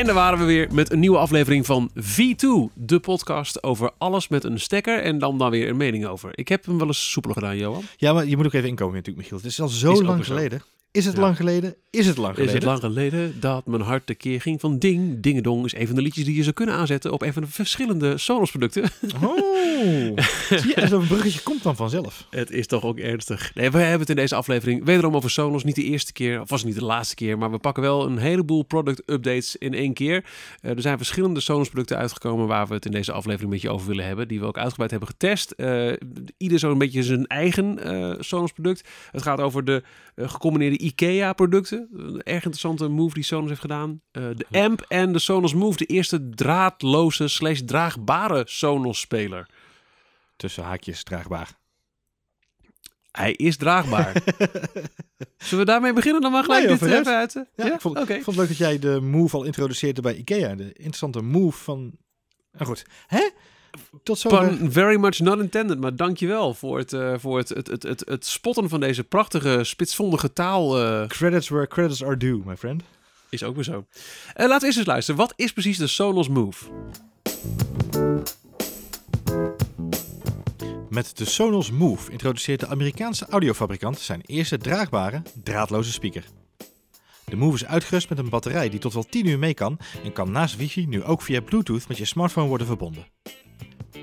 En daar waren we weer met een nieuwe aflevering van V2, de podcast over alles met een stekker en dan dan weer een mening over. Ik heb hem wel eens soepeler gedaan, Johan. Ja, maar je moet ook even inkomen natuurlijk, Michiel. Het is al zo Is lang zo. geleden. Is het Ja. lang geleden? Is het lang Is geleden? het lang geleden dat mijn hart de keer ging van Ding. Dingedong is een van de liedjes die je zou kunnen aanzetten op een van de verschillende Sonos producten. Oh, zie je, en zo'n bruggetje komt dan vanzelf. Het is toch ook ernstig. Nee, we hebben het in deze aflevering wederom over Sonos. Niet de eerste keer, of was het niet de laatste keer, maar we pakken wel een heleboel product updates in één keer. Eh, er zijn verschillende Sonos producten uitgekomen waar we het in deze aflevering met je over willen hebben. Die we ook uitgebreid hebben getest. Eh, ieder zo een beetje zijn eigen eh, Sonos product. Het gaat over de gecombineerde IKEA producten. Een erg interessante move die Sonos heeft gedaan. Eh, de Amp en de Sonos Move. De eerste draadloze slash draagbare Sonos speler. Tussen haakjes draagbaar. Hij is draagbaar. Zullen we daarmee beginnen? Dan maar gelijk Nee, dit even uit. eh? Ja, ik, vond, ik vond het leuk dat jij de move al introduceerde bij Ikea. De interessante move van... Nou goed. Hè? Tot zo. Pun very much not intended, maar dankjewel voor het, eh, voor het, het, het, het, het spotten van deze prachtige, spitsvondige taal. eh, Credits where credits are due, my friend. is ook weer zo. Eh, laten we eens eens luisteren. Wat is precies de Sonos Move? Met de Sonos Move introduceert de Amerikaanse audiofabrikant zijn eerste draagbare, draadloze speaker. De Move is uitgerust met een batterij die tot wel 10 uur mee kan en kan naast wifi nu ook via Bluetooth met je smartphone worden verbonden.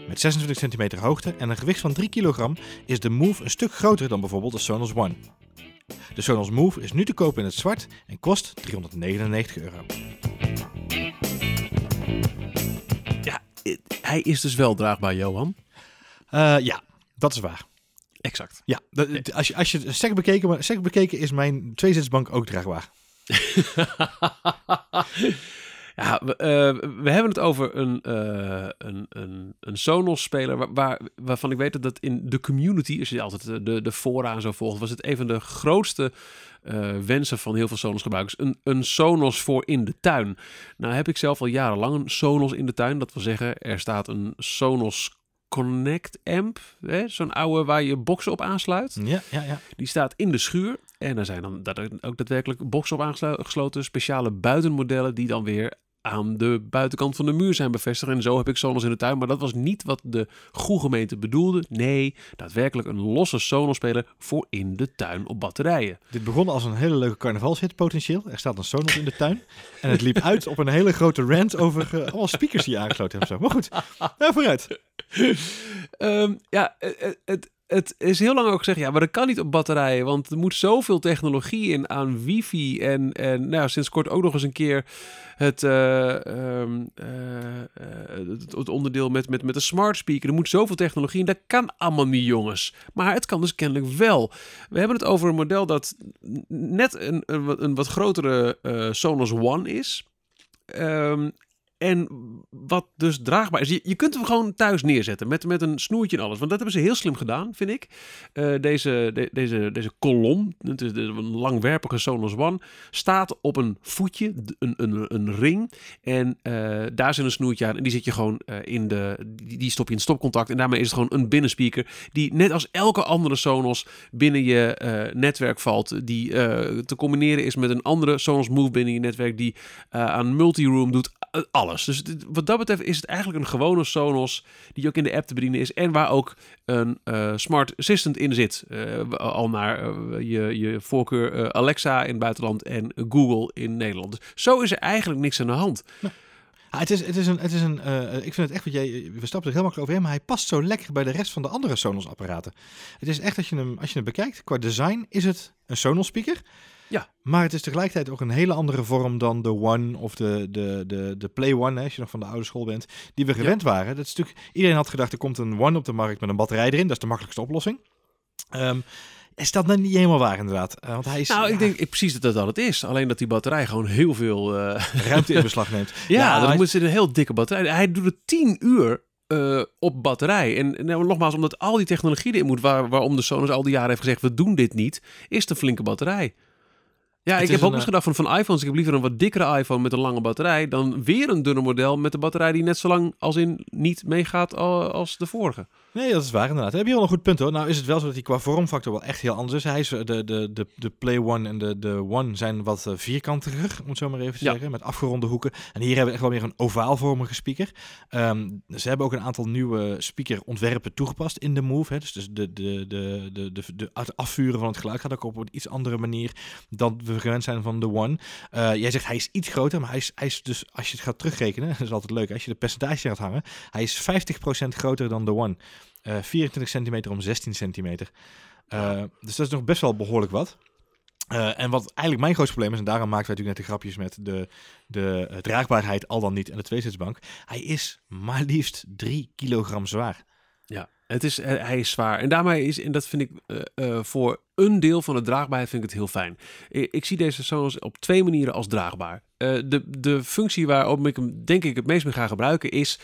Met 26 centimeter hoogte en een gewicht van 3 kilogram is de Move een stuk groter dan bijvoorbeeld de Sonos One. De Sonos Move is nu te koop in het zwart en kost 399 euro. Ja, eh, hij is dus wel draagbaar, Johan. Eh, ja, dat is waar. Exact. Ja, dat- als je, als je sec bekeken, maar sec bekeken is mijn tweezitsbank ook draagbaar. ja, we, eh, we hebben het over een, eh, een, een, een Sonos-speler waar, waar, waarvan ik weet dat dat in de community, als je altijd de, de, de fora en zo volgt, was het een van de grootste eh, wensen van heel veel Sonos-gebruikers. Een, een Sonos voor in de tuin. Nou heb ik zelf al jarenlang een Sonos in de tuin. Dat wil zeggen, er staat een Sonos Connect amp, hè, zo'n oude waar je boxen op aansluit. Ja, ja, ja. Die staat in de schuur. En daar zijn dan ook daadwerkelijk boxen op aangesloten. Speciale buitenmodellen die dan weer aan de buitenkant van de muur zijn bevestigd. En zo heb ik Sonos in de tuin. Maar dat was niet wat de goede gemeente bedoelde. Nee, daadwerkelijk een losse Sonos-speler voor in de tuin op batterijen. Dit begon als een hele leuke carnavalshit potentieel. Er staat een Sonos in de tuin. En het liep uit op een hele grote rant over eh, allemaal speakers die je aangesloten hebt. en Zo. Maar goed, nou vooruit. Ehm, ja, eh, eh, het, het is heel lang ook gezegd, ja, maar dat kan niet op batterijen, want er moet zoveel technologie in aan wifi en, en nou, sinds kort ook nog eens een keer het, eh, ehm, eh, eh, het, onderdeel met, met, met de smart speaker. Er moet zoveel technologie in, dat kan allemaal niet, jongens. Maar het kan dus kennelijk wel. We hebben het over een model dat net een, een, wat- grotere Sonos One is. Ehm, en wat dus draagbaar is. Je, kunt hem gewoon thuis neerzetten met, met een snoertje en alles. Want dat hebben ze heel slim gedaan, vind ik. Eh, deze, de- deze, deze kolom, het is een langwerpige Sonos One, staat op een voetje, een, een, een ring. En eh, daar zit een snoertje aan. En die zit je gewoon eh, in de. Die, stop je in het stopcontact. En daarmee is het gewoon een binnenspeaker. Die net als elke andere Sonos binnen je netwerk valt. Die te combineren is met een andere Sonos Move binnen je netwerk. Die aan multiroom doet. eh, Dus wat dat betreft is het eigenlijk een gewone Sonos die ook in de app te bedienen is en waar ook een eh, smart assistant in zit. Eh, al naar eh, je, je voorkeur Alexa in het buitenland en Google in Nederland. Dus zo is er eigenlijk niks aan de hand. Ah, het is, het is een, het is een ik vind het echt wat jij, we stappen er helemaal overheen, maar hij past zo lekker bij de rest van de andere Sonos apparaten. Het is echt, als je hem, als je hem bekijkt, qua design is het een Sonos speaker. Ja. Maar het is tegelijkertijd ook een hele andere vorm dan de One of de, de, de, de Play One, hè, als je nog van de oude school bent, die we gewend waren. Dat is natuurlijk, iedereen had gedacht, er komt een One op de markt met een batterij erin. Dat is de makkelijkste oplossing. Ehm is dat nou niet helemaal waar inderdaad? Eh, want hij is Nou, ja, ik denk precies dat dat dat het is. Alleen dat die batterij gewoon heel veel... eh, ruimte in beslag neemt. ja, dan moet ze een heel dikke batterij. Hij doet het 10 uur eh, op batterij. En nou, nogmaals, omdat al die technologie erin moet, waar, waarom de Sonos al die jaren heeft gezegd, we doen dit niet, is het een flinke batterij. Ja, ik heb ook een, eens gedacht van, van iPhones. Ik heb liever een wat dikkere iPhone met een lange batterij... dan weer een dunne model met een batterij die net zo lang als in niet meegaat al- als de vorige. Nee, dat is waar inderdaad. Heb je wel een goed punt hoor. Nou is het wel zo dat hij qua vormfactor wel echt heel anders is. Hij is eh, de, de, de, de Play One en de, de One zijn wat eh, vierkantiger, om het zo maar even te Ja. zeggen. Met afgeronde hoeken. En hier hebben we echt wel meer een ovaalvormige speaker. Ehm, ze hebben ook een aantal nieuwe speakerontwerpen toegepast in de Move. Hè. Dus, dus de, de, de, de, de, de, het afvuren van het geluid gaat ook op een iets andere manier dan we gewend zijn van de One. Eh, jij zegt hij is iets groter, maar hij is, hij is dus, als je het gaat terugrekenen, dat is altijd leuk, als je de percentage gaat hangen, hij is 50% groter dan de One. Eh 24 centimeter om 16 centimeter. Eh, dus dat is nog best wel behoorlijk wat. Eh, en wat eigenlijk mijn grootste probleem is, en daarom maakten wij natuurlijk net de grapjes met de, de eh, draagbaarheid al dan niet en de tweezitsbank. Hij is maar liefst 3 kilogram zwaar. Ja, het is, eh, hij is zwaar. En daarmee is, en dat vind ik eh, eh, voor een deel van de draagbaarheid vind ik het heel fijn. Ik, ik zie deze Sonos op twee manieren als draagbaar. Eh, de, de functie waarop ik hem denk ik het meest mee ga gebruiken is...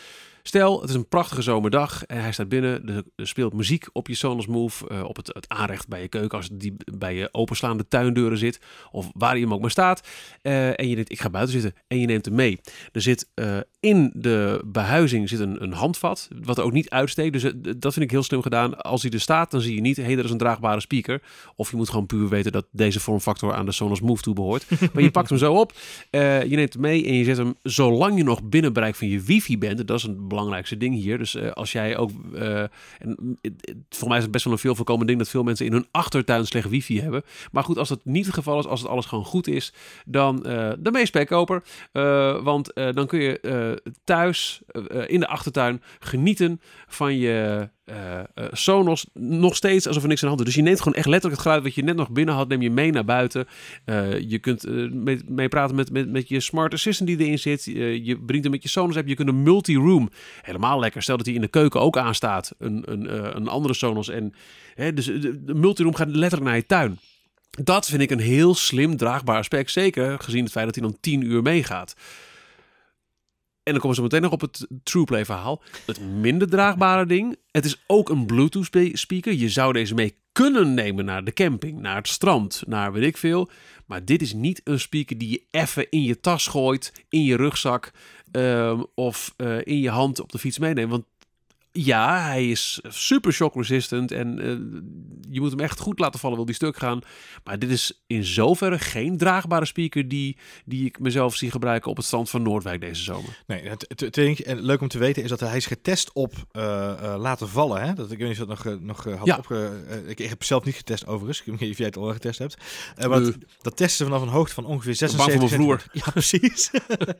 Stel, het is een prachtige zomerdag en hij staat binnen. Er speelt muziek op je Sonos Move, eh, op het, het aanrecht bij je keuken, als die bij je openslaande tuindeuren zit, of waar je hem ook maar staat. Eh, en je denkt, ik ga buiten zitten en je neemt hem mee. Er zit eh, in de behuizing zit een, een handvat, wat er ook niet uitsteekt. Dus dat vind ik heel slim gedaan. Als hij er staat, dan zie je niet, hé, hey, er is een draagbare speaker. Of je moet gewoon puur weten dat deze vormfactor aan de Sonos Move toe behoort. maar je pakt hem zo op, je neemt hem mee en je zet hem, zolang je nog binnen bereik van je wifi bent, en dat is een belangrijkste ding hier. Dus eh, als jij ook, eh, en, voor mij is het best wel een veel voorkomend ding dat veel mensen in hun achtertuin slecht wifi hebben. Maar goed, als dat niet het geval is, als het alles gewoon goed is, dan, je spekkoper. Eh, want eh, dan kun je thuis in de achtertuin genieten van je eh, Sonos nog steeds alsof er niks aan de. Dus je neemt gewoon echt letterlijk het geluid wat je net nog binnen had, neem je mee naar buiten. Eh, je kunt mee, praten met, met, je smart assistant die erin zit. Je brengt hem met je Sonos app. Je kunt een multi-room. Helemaal lekker. Stel dat hij in de keuken ook aanstaat. Een, een, een andere Sonos. En, hè, dus de, de multi-room gaat letterlijk naar je tuin. Dat vind ik een heel slim draagbaar aspect. Zeker gezien het feit dat hij dan 10 uur meegaat. En dan komen ze meteen nog op het TruePlay verhaal. Het minder draagbare ding. Het is ook een Bluetooth spe- speaker. Je zou deze mee kunnen nemen naar de camping, naar het strand, naar weet ik veel. Maar dit is niet een speaker die je even in je tas gooit, in je rugzak ehm, of eh, in je hand op de fiets meeneemt. Want ja, hij is super shock resistant en eh, je moet hem echt goed laten vallen, wil die stuk gaan. Maar dit is in zoverre geen draagbare speaker die, die ik mezelf zie gebruiken op het strand van Noordwijk deze zomer. Nee, het, het, en leuk om te weten is dat hij is getest op eh, eh, laten vallen. Hè? Dat, ik weet niet of je dat nog, nog had Ja. opge... eh, ik, ik heb zelf niet getest overigens. Ik weet niet of jij het al getest hebt. Maar dat, dat testen ze vanaf een hoogte van ongeveer bang voor 76 mijn vloer. Ja, precies.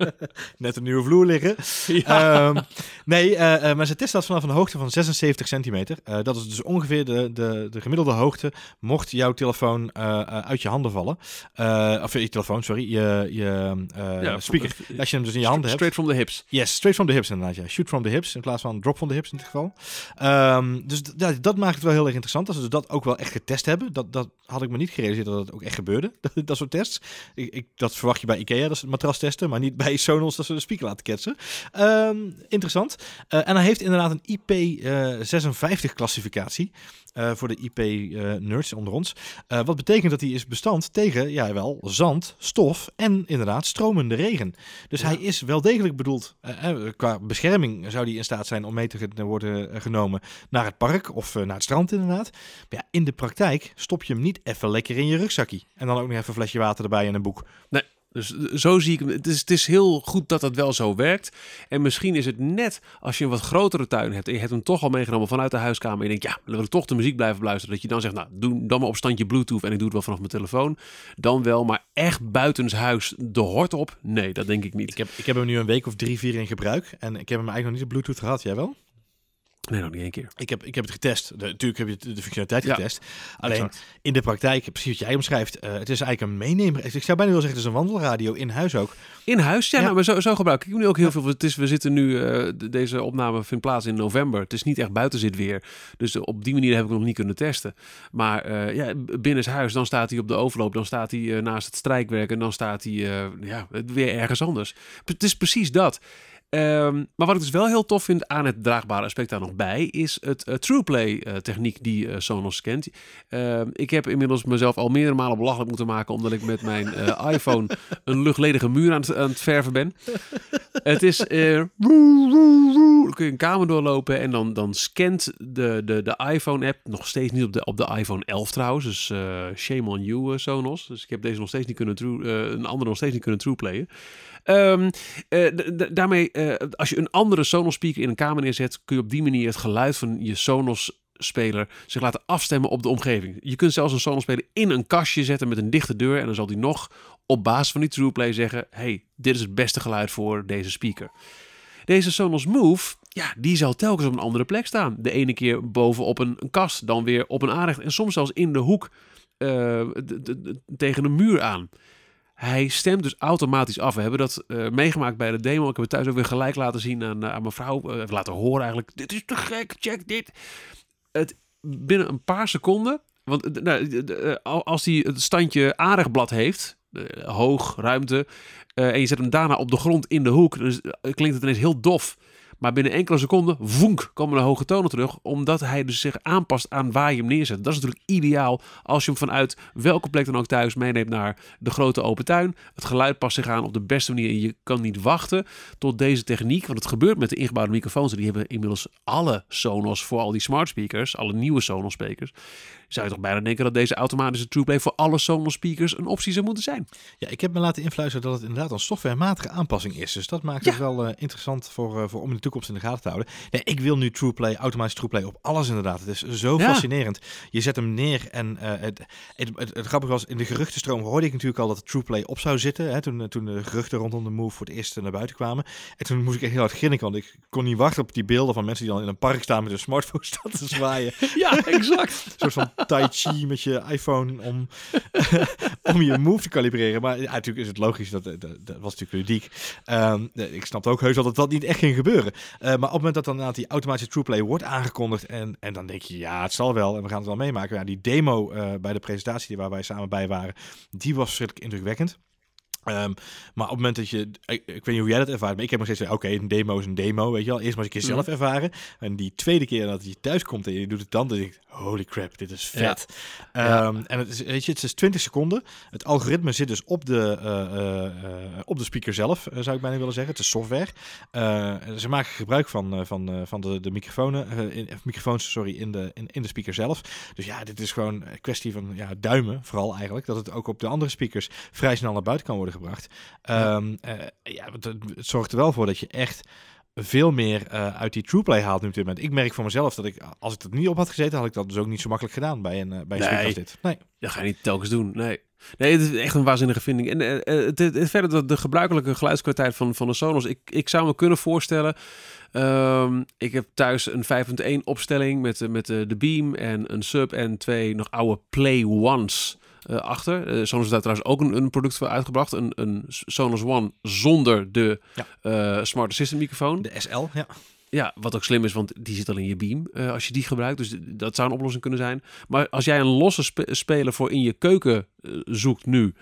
Net een nieuwe vloer liggen. Ehm, nee, maar ze testen dat vanaf een hoogte van 76 centimeter. Eh, dat is dus ongeveer de, de, de gemiddelde hoogte mocht jouw telefoon eh, eh, uit je handen vallen. Of je telefoon, sorry, je, je Ja, speaker. Als je hem dus in je handen hebt. Straight from the hips. Yes, straight from the hips inderdaad. Ja. Shoot from the hips in plaats van drop from the hips in dit geval. Ehm, dus d- ja, dat maakt het wel heel erg interessant. Dat ze dat ook wel echt getest hebben. Dat, dat had ik me niet gerealiseerd dat dat ook echt gebeurde. Dat, dat soort tests. Ik, ik, dat verwacht je bij Ikea, dat ze het matras testen. Maar niet bij Sonos dat ze de speaker laten ketsen. Ehm, interessant. En hij heeft inderdaad een IP56 klassificatie. eh, voor de IP-nerds onder ons. Eh, wat betekent dat hij is bestand tegen, ja wel, zand, stof en inderdaad stromende regen. Dus Ja. hij is wel degelijk bedoeld, eh, eh, qua bescherming zou hij in staat zijn om mee te worden eh, genomen naar het park of eh, naar het strand inderdaad. Maar ja, in de praktijk stop je hem niet even lekker in je rugzakje. En dan ook nog even een flesje water erbij en een boek. Dus eh, zo zie ik hem. Het is, het is heel goed dat dat wel zo werkt. En misschien is het net als je een wat grotere tuin hebt en je hebt hem toch al meegenomen vanuit de huiskamer. En je denkt, ja, dan wil ik toch de muziek blijven beluisteren. Dat je dan zegt, nou, doe dan maar op standje Bluetooth en ik doe het wel vanaf mijn telefoon. Dan wel, maar echt buitenshuis de hort op? Nee, dat denk ik niet. Ik heb, ik heb hem nu een week of drie, vier in gebruik. En ik heb hem eigenlijk nog niet op Bluetooth gehad. Jij wel? Nee, nog niet één keer. Ik heb, ik heb het getest. De, natuurlijk heb je de functionaliteit Ja, getest. Alleen Exact. in de praktijk, precies wat jij omschrijft, eh, het is eigenlijk een meenemer. Ik zou bijna willen zeggen, het is een wandelradio in huis ook. In huis? Ja, Ja. Nou, maar zo, zo gebruik ik hem nu ook heel veel. Het is, we zitten nu, eh, de- deze opname vindt plaats in november. Het is niet echt buitenzit weer. Dus op die manier heb ik hem nog niet kunnen testen. Maar eh ja, binnenshuis, dan staat hij op de overloop. Dan staat hij naast het strijkwerk. En dan staat hij ja, weer ergens anders. Het is precies dat. Ehm, maar wat ik dus wel heel tof vind aan het draagbare aspect daar nog bij, is het uh, TruePlay uh, techniek die uh, Sonos kent. Ehm, ik heb inmiddels mezelf al meerdere malen belachelijk moeten maken omdat ik met mijn iPhone een luchtledige muur aan het, aan het verven ben. het is, dan kun je een kamer doorlopen en dan, dan scant de, de, de iPhone-app, nog steeds niet op de, op de iPhone 11 trouwens, dus shame on you Sonos. Dus ik heb deze nog steeds niet kunnen, true, een andere nog steeds niet kunnen TruePlayen. Um, daarmee, uh, als je een andere Sonos speaker in een kamer neerzet, kun je op die manier het geluid van je Sonos speler zich laten afstemmen op de omgeving. Je kunt zelfs een Sonos speler in een kastje zetten met een dichte deur en dan zal die nog op basis van die TruePlay zeggen: "Hey, dit is het beste geluid voor deze speaker." Deze Sonos Move, ja, die zal telkens op een andere plek staan. De ene keer bovenop een, een kast, dan weer op een aanrecht en soms zelfs in de hoek uh, tegen een muur aan. Hij stemt dus automatisch af. We hebben dat uh, meegemaakt bij de demo. Ik heb het thuis ook weer gelijk laten zien aan, uh, aan mijn vrouw. Uh, laten horen eigenlijk. Dit is te gek, check dit. Het, binnen een paar seconden. Want nou, als hij het standje aardigblad heeft, hoog, ruimte, en je zet hem daarna op de grond in de hoek, dus klinkt het ineens heel dof. Maar binnen enkele seconden, vonk, komen de hoge tonen terug. Omdat hij dus zich aanpast aan waar je hem neerzet. Dat is natuurlijk ideaal als je hem vanuit welke plek dan ook thuis meeneemt naar de grote open tuin. Het geluid past zich aan op de beste manier. En je kan niet wachten tot deze techniek. Want het gebeurt met de ingebouwde microfoons. Die hebben inmiddels alle Sonos voor al die smart speakers. Alle nieuwe Sonos speakers zou je toch bijna denken dat deze automatische TruePlay voor alle Sonos speakers een optie zou moeten zijn. Ja, ik heb me laten influisteren dat het inderdaad een softwarematige aanpassing is. Dus dat maakt het wel uh, interessant voor, uh, voor om in de toekomst in de gaten te houden. Nee, ik wil nu TruePlay, automatisch TruePlay op alles inderdaad. Het is zo ja. fascinerend. Je zet hem neer en uh, het, het, het, het, grappige was, in de geruchtenstroom hoorde ik natuurlijk al dat TruePlay op zou zitten. Hè, toen, toen de geruchten rondom de Move voor het eerst naar buiten kwamen. En toen moest ik echt heel hard grinniken, want ik kon niet wachten op die beelden van mensen die dan in een park staan met een smartphone staan te zwaaien. ja, exact. een soort van tai chi met je iPhone om, om je move te kalibreren. Maar natuurlijk is het logisch, dat, dat, dat was natuurlijk ludiek. Um, ik snapte ook heus wel dat dat niet echt ging gebeuren. Uh, maar op het moment dat dan die automatische TruePlay wordt aangekondigd en, en dan denk je, ja, het zal wel en we gaan het wel meemaken. Ja, die demo uh, bij de presentatie waar wij samen bij waren, die was verschrikkelijk indrukwekkend. Um, maar op het moment dat je, ik, ik, weet niet hoe jij dat ervaart, maar ik heb nog steeds, oké, okay, een demo is een demo, weet je wel. Eerst maar eens een keer zelf ervaren. En die tweede keer dat je thuis komt en je doet het dan, dan denk ik, holy crap, dit is vet. Ja. Um, ja. En het is, weet je, het is 20 seconden. Het algoritme zit dus op de, uh, uh, op de speaker zelf, uh, zou ik bijna willen zeggen. Het is software. ze maken gebruik van, van, van de, de microfoons, in, microfoons sorry, in, de, in, in de speaker zelf. Dus ja, dit is gewoon een kwestie van ja, duimen, vooral eigenlijk. Dat het ook op de andere speakers vrij snel naar buiten kan worden gebracht. Um, uh, ja, het, het, zorgt er wel voor dat je echt veel meer uh, uit die TruePlay haalt nu op dit moment. Ik merk voor mezelf dat ik, als ik dat niet op had gezeten, had ik dat dus ook niet zo makkelijk gedaan bij een, uh, bij een nee, als dit. Nee, dat ga je niet telkens doen. Nee. Nee, het is echt een waanzinnige vinding. En uh, het, verder de, de gebruikelijke geluidskwaliteit van, van de Sonos. Ik, ik zou me kunnen voorstellen. Um, ik heb thuis een 5.1 opstelling met, met de Beam en een sub en twee nog oude Play Ones. Uh, achter. Uh, Sonos heeft daar trouwens ook een, een, product voor uitgebracht. Een, een Sonos One zonder de ja. uh, Smart Assistant microfoon. De SL, ja. Ja, wat ook slim is, want die zit al in je beam als je die gebruikt. Dus dat zou een oplossing kunnen zijn. Maar als jij een losse spe speler voor in je keuken zoekt nu...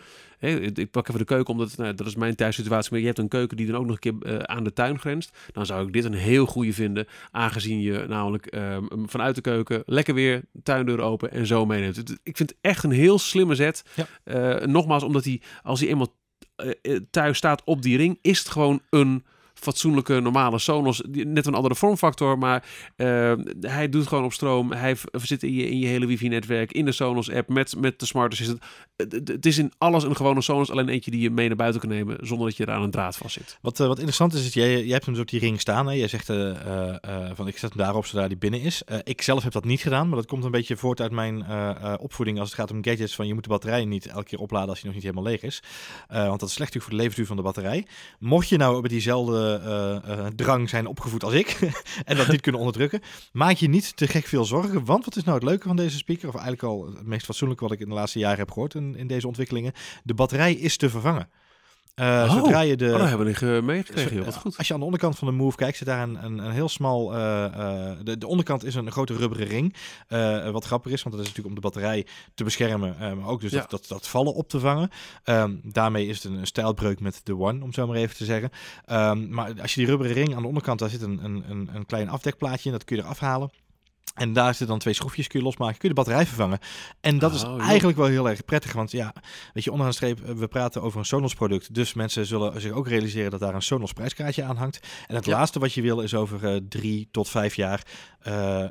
ik pak even de keuken, omdat nou, dat is mijn thuissituatie. Maar je hebt een keuken die dan ook nog een keer uh, aan de tuin grenst. Dan zou ik dit een heel goede vinden. Aangezien je namelijk uh, vanuit de keuken lekker weer tuindeur open en zo meeneemt. Ik vind het echt een heel slimme zet. Ja. Uh, nogmaals, omdat hij als hij eenmaal uh, thuis staat op die ring, is het gewoon een fatsoenlijke, normale Sonos. Net een andere vormfactor, maar uh, hij doet gewoon op stroom. Hij zit in je, in je hele wifi-netwerk, in de Sonos-app, met, met de smart. Het is in alles een gewone Sonos, alleen eentje die je mee naar buiten kan nemen, zonder dat je er aan een draad vast zit. Wat, uh, wat interessant is, is jij, jij hebt hem dus op die ring staan. Hè? Jij zegt uh, van ik zet hem daarop zodra die binnen is. ik zelf heb dat niet gedaan, maar dat komt een beetje voort uit mijn opvoeding als het gaat om gadgets. Van je moet de batterij niet elke keer opladen als hij nog niet helemaal leeg is. want dat is slecht voor de levensduur van de batterij. Mocht je nou met diezelfde drang zijn opgevoed als ik en dat niet kunnen onderdrukken, maak je niet te gek veel zorgen. Want wat is nou het leuke van deze speaker, of eigenlijk al het meest fatsoenlijke wat ik in de laatste jaren heb gehoord in, in deze ontwikkelingen, de batterij is te vervangen. Eh, Oh, Zodra je de, Oh, hebben we eh, meegekregen, Zo-. Wat goed. Als je aan de onderkant van de Move kijkt, zit daar een, een, een heel smal... eh, eh, de, de onderkant is een grote rubberen ring. Wat grappig is, want dat is natuurlijk om de batterij te beschermen. maar ook dus Ja. dat, dat, dat vallen op te vangen. Ehm, daarmee is het een, een stijlbreuk met de One, om zo maar even te zeggen. Ehm, maar als je die rubberen ring aan de onderkant, daar zit een, een, een, een klein afdekplaatje in. Dat kun je eraf halen. En daar zitten dan twee schroefjes, kun je losmaken, kun je de batterij vervangen. En dat is Oh, joh. eigenlijk wel heel erg prettig, want ja, weet je, onderaan de streep, eh, we praten over een Sonos product, dus mensen zullen zich ook realiseren dat daar een Sonos prijskaartje aan hangt. En het Ja. laatste wat je wil is over eh, drie tot vijf jaar eh,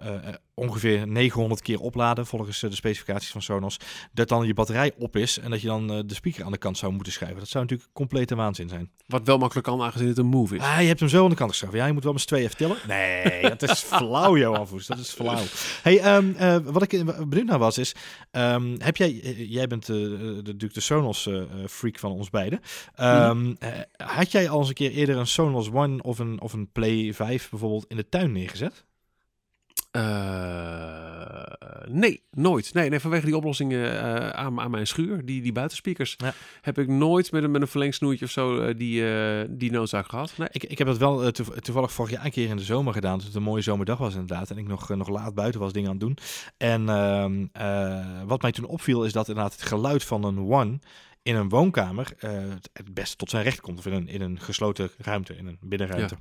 ongeveer 900 keer opladen volgens eh, de specificaties van Sonos. Dat dan je batterij op is en dat je dan eh, de speaker aan de kant zou moeten schuiven. Dat zou natuurlijk complete waanzin zijn. Wat wel makkelijk kan, aangezien het een move is. Ah, je hebt hem zo aan de kant geschoven. Ja, je moet wel z'n tweeën even tillen. Nee, dat is flauw, Johan Voes. Dat is flauw. Hey, ehm, eh, wat ik benieuwd naar was, is... ehm, heb jij... jij bent eh, de, de Sonos-freak van ons beiden. Ehm, eh, had jij al eens een keer eerder een Sonos One of een, of een Play 5 bijvoorbeeld in de tuin neergezet? Eh, nee, nooit. Nee, nee vanwege die oplossingen eh, aan, aan mijn schuur, die, die buitenspeakers, Ja. heb ik nooit met een, met een verlengsnoertje of zo eh, die, die noodzaak gehad. Nee. Ik, ik heb dat wel toev- toevallig vorig jaar een keer in de zomer gedaan. Toen het een mooie zomerdag was inderdaad. En ik nog, nog laat buiten was dingen aan het doen. En ehm, eh, wat mij toen opviel is dat inderdaad het geluid van een One in een woonkamer het- het beste tot zijn recht komt. Of in een, in een gesloten ruimte, in een binnenruimte.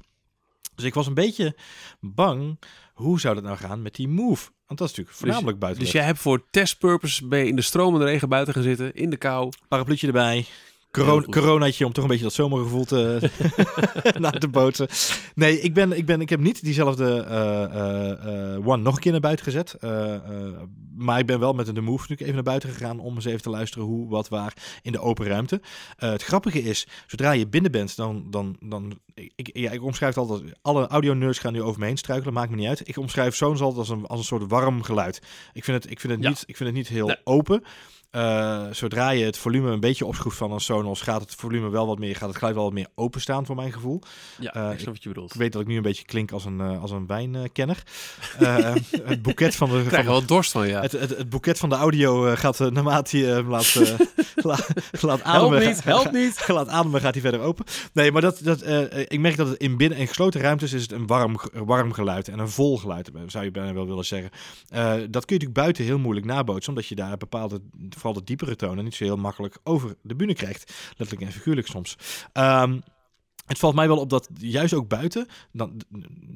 Dus ik was een beetje bang, hoe zou dat nou gaan met die Move? Want dat is natuurlijk voornamelijk buiten. Dus jij hebt voor testpurpose ben je in de stromende regen buiten gaan zitten, in de kou. Parapluutje erbij. Corona, goed. coronaatje om toch een beetje dat zomergevoel te, naar te bootsen. Nee, ik, ben, ik, ben, ik heb niet diezelfde eh, eh, eh, One nog een keer naar buiten gezet. Maar ik ben wel met de Move natuurlijk even naar buiten gegaan om eens even te luisteren hoe, wat, waar in de open ruimte. Het grappige is, zodra je binnen bent, dan... dan, dan ik, ja, ik omschrijf het altijd, alle audio-nerds gaan nu over me heen struikelen, maakt me niet uit. Ik omschrijf Sonos altijd als een, als een soort warm geluid. Ik vind het, ik vind het, Ja. niet, ik vind het niet heel Nee. open. Eh, zodra je het volume een beetje opschroeft van een Sonos, gaat het volume wel wat meer, gaat het geluid wel wat meer openstaan voor mijn gevoel. Ja, Eh, ik snap wat je bedoelt. Ik weet dat ik nu een beetje klink als een, eh, als een wijnkenner. Het boeket van de, krijg er wel dorst van, ja. het, het, het boeket van de audio gaat naarmate je hem laat, la- laat Help ademen. niet, help niet. laat ademen gaat hij verder open. Nee, maar dat, dat, ik merk dat het in binnen- en gesloten ruimtes is het een warm, warm geluid en een vol geluid, zou je bijna wel willen zeggen. Dat kun je natuurlijk buiten heel moeilijk nabootsen, omdat je daar bepaalde, vooral de diepere tonen, niet zo heel makkelijk over de bühne krijgt. Letterlijk en figuurlijk soms. Ehm, het valt mij wel op dat juist ook buiten, dan,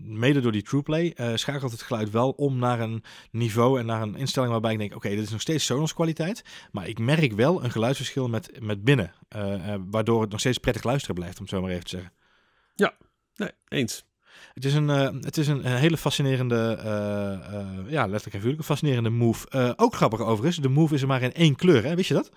mede door die TruePlay, eh schakelt het geluid wel om naar een niveau en naar een instelling waarbij ik denk, oké, dit is nog steeds Sonos kwaliteit, maar ik merk wel een geluidsverschil met, met binnen, eh, eh, waardoor het nog steeds prettig luisteren blijft, om het zo maar even te zeggen. Nee, eens. Het is een, eh, het is een, een hele fascinerende, eh, eh, ja, letterlijk en figuurlijk, een fascinerende move. Ook grappig overigens, de move is er maar in één kleur, hè? wist je dat?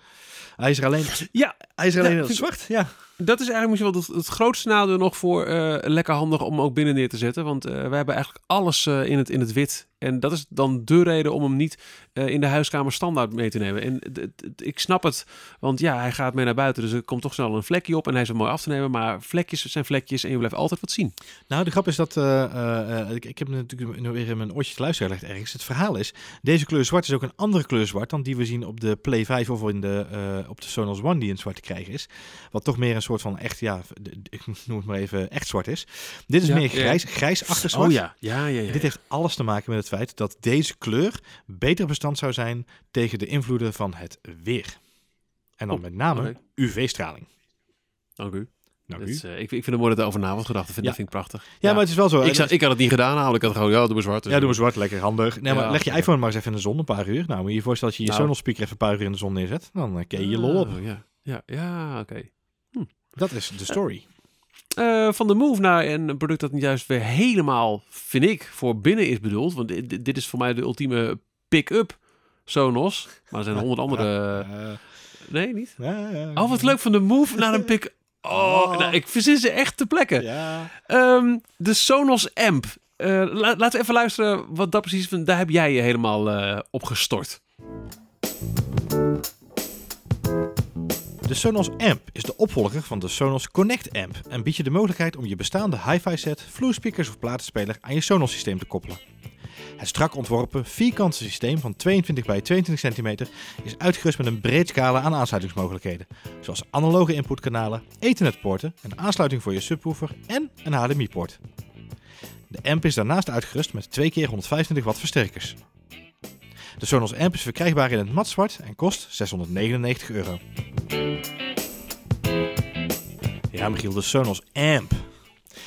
Hij is er alleen, Ja, hij is er alleen Ja, in het zwart, ja. Dat is eigenlijk misschien wel het, het grootste nadeel nog voor eh, lekker handig om ook binnen neer te zetten. Want eh, we hebben eigenlijk alles eh, in, het, in het wit. En dat is dan de reden om hem niet in de huiskamer standaard mee te nemen. En ik snap het, want ja, hij gaat mee naar buiten. Dus er komt toch snel een vlekje op en hij is mooi af te nemen. Maar vlekjes zijn vlekjes en je blijft altijd wat zien. Nou, de grap is dat, ik, ik heb natuurlijk nu weer in mijn oortje te luisteren gelegd ergens. Het verhaal is, deze kleur zwart is ook een andere kleur zwart dan die we zien op de Play 5 of in de, op de Sonos One die in zwart te krijgen is. Wat toch meer een soort van echt, ja, ik noem het maar even echt zwart is. Dit is Ja, meer ja. grijs, grijsachtig zwart. Oh ja, ja, ja. ja, Dit heeft alles te maken met het feit dat deze kleur beter bestand zou zijn tegen de invloeden van het weer. En dan Oh, met name. UV-straling. Dank u. Nou, Dat u. is, eh, ik, ik vind het mooi dat er over na wordt gedacht. Dat vind, Ja. dat vind ik prachtig. ja, maar het is wel zo. ik, zou, ik had het niet gedaan, namelijk. Ik had gewoon, ja, doe maar zwart. Dus Ja, doe maar zwart, lekker handig. Nee, maar Ja, leg je ja. iPhone maar eens even in de zon een paar uur. Nou, moet je je voorstellen dat je je Nou. Sonos speaker even een paar uur in de zon neerzet. Dan eh, ken je je lol op. Oh, Ja, ja, ja oké. Dat is de story. Eh, van de Move naar een product dat juist weer helemaal, vind ik, voor binnen is bedoeld. Want dit, dit is voor mij de ultieme pick-up Sonos. Maar er zijn honderd andere... Eh, Nee, niet? Oh, wat leuk van de Move naar een pick... Oh, nou, ik verzin ze echt te plekken. Ja. Ehm, de Sonos Amp. Eh, la- laten we even luisteren wat dat precies... Daar heb jij je helemaal eh op gestort. De Sonos Amp is de opvolger van de Sonos Connect Amp en biedt je de mogelijkheid om je bestaande hi-fi set, vloerspeakers of platenspeler aan je Sonos systeem te koppelen. Het strak ontworpen vierkante systeem van 22 bij 22 centimeter is uitgerust met een breed scala aan aansluitingsmogelijkheden, zoals analoge inputkanalen, Ethernetpoorten, een aansluiting voor je subwoofer en een HDMI-poort. De amp is daarnaast uitgerust met 2 keer 125 watt versterkers. De Sonos amp is verkrijgbaar in het matzwart en kost 699 euro. Ja, Michiel, de Sonos amp.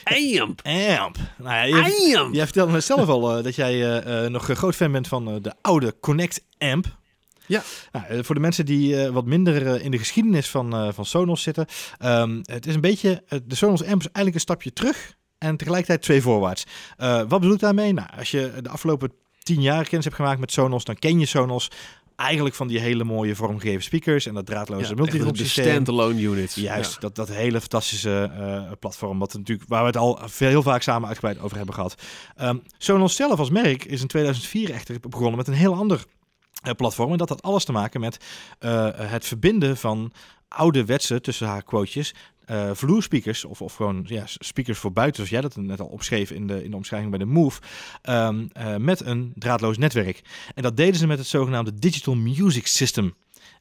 Amp! Amp. Nou ja, Amp! jij vertelde net zelf al eh, dat jij eh, nog een groot fan bent van de oude Connect amp. Ja. Nou, voor de mensen die wat minder in de geschiedenis van, van Sonos zitten. ehm, het is een beetje, de Sonos amp is eigenlijk een stapje terug en tegelijkertijd twee voorwaarts. Wat bedoel ik daarmee? Nou, als je de afgelopen tien jaar kennis hebt gemaakt met Sonos, dan ken je Sonos eigenlijk van die hele mooie vormgegeven speakers en dat draadloze Ja, de systeem. standalone units. Juist, Ja. dat, dat hele fantastische eh, platform, wat natuurlijk, waar we het al veel, heel vaak samen uitgebreid over hebben gehad. Ehm, Sonos zelf als merk is in 2004 echter begonnen met een heel ander eh, platform. En dat had alles te maken met eh, het verbinden van ouderwetse, tussen haar quotejes, eh, vloerspeakers of, of gewoon ja, speakers voor buiten, zoals jij dat net al opschreef in de, in de omschrijving bij de Move, ehm, eh, met een draadloos netwerk. En dat deden ze met het zogenaamde Digital Music System.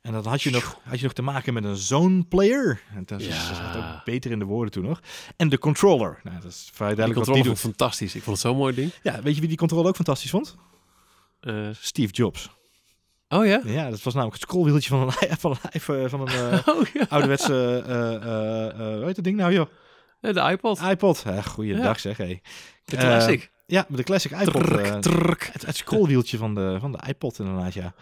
En dan had je nog, had je nog te maken met een zone player. En dat, is, Ja. dat zat ook beter in de woorden toen nog. En de controller. Nou, dat is vrij Die duidelijk wat die vond doet. ik fantastisch. Ik vond het zo'n mooi ding. Ja, weet je wie die controller ook fantastisch vond? Eh, Steve Jobs. Oh ja? Ja, dat was namelijk het scrollwieltje van een, van een, iPhone- van een eh, Oh ja. ouderwetse, eh eh eh, hoe heet dat ding nou joh? Eh, De iPod. iPod. Goeiedag Ja. zeg, hé. De Eh, classic. Ja, met de classic iPod. Trrk, eh, trrk. het, het scrollwieltje van de, van de iPod inderdaad, ja.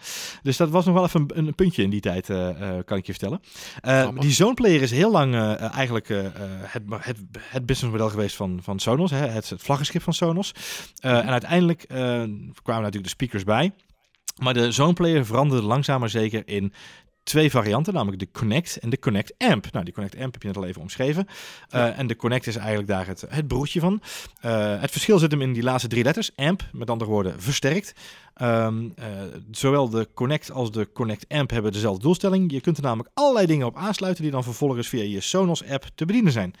Dus dat was nog wel even een, een puntje in die tijd, eh, eh, kan ik je vertellen. Eh, die Zone Player is heel lang eh, eh, eigenlijk eh, eh, het, het, het businessmodel geweest van, van Sonos. Hè, het, het vlaggenschip van Sonos. Eh, en uiteindelijk eh, kwamen natuurlijk de speakers bij. Maar de Zone Player veranderde langzaam maar zeker in twee varianten, namelijk de Connect en de Connect Amp. Nou, die Connect Amp heb je net al even omschreven. Eh, en de Connect is eigenlijk daar het, het broertje van. Eh, het verschil zit hem in die laatste drie letters. Amp, met andere woorden, versterkt. Ehm, eh, zowel de Connect als de Connect Amp hebben dezelfde doelstelling. Je kunt er namelijk allerlei dingen op aansluiten die dan vervolgens via je Sonos app te bedienen zijn.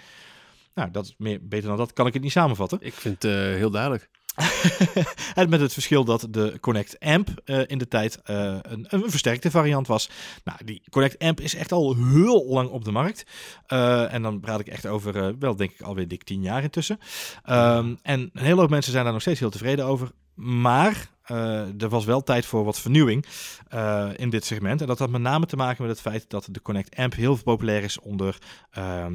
Nou, dat is meer, beter dan dat kan ik het niet samenvatten. Ik vind het heel duidelijk. en met het verschil dat de Connect Amp eh, in de tijd eh, een, een versterkte variant was. Nou, die Connect Amp is echt al heel lang op de markt. Eh, en dan praat ik echt over, wel denk ik alweer dik tien jaar intussen. Ehm, en een hele hoop mensen zijn daar nog steeds heel tevreden over. Maar eh, er was wel tijd voor wat vernieuwing eh, in dit segment. En dat had met name te maken met het feit dat de Connect Amp heel populair is onder eh,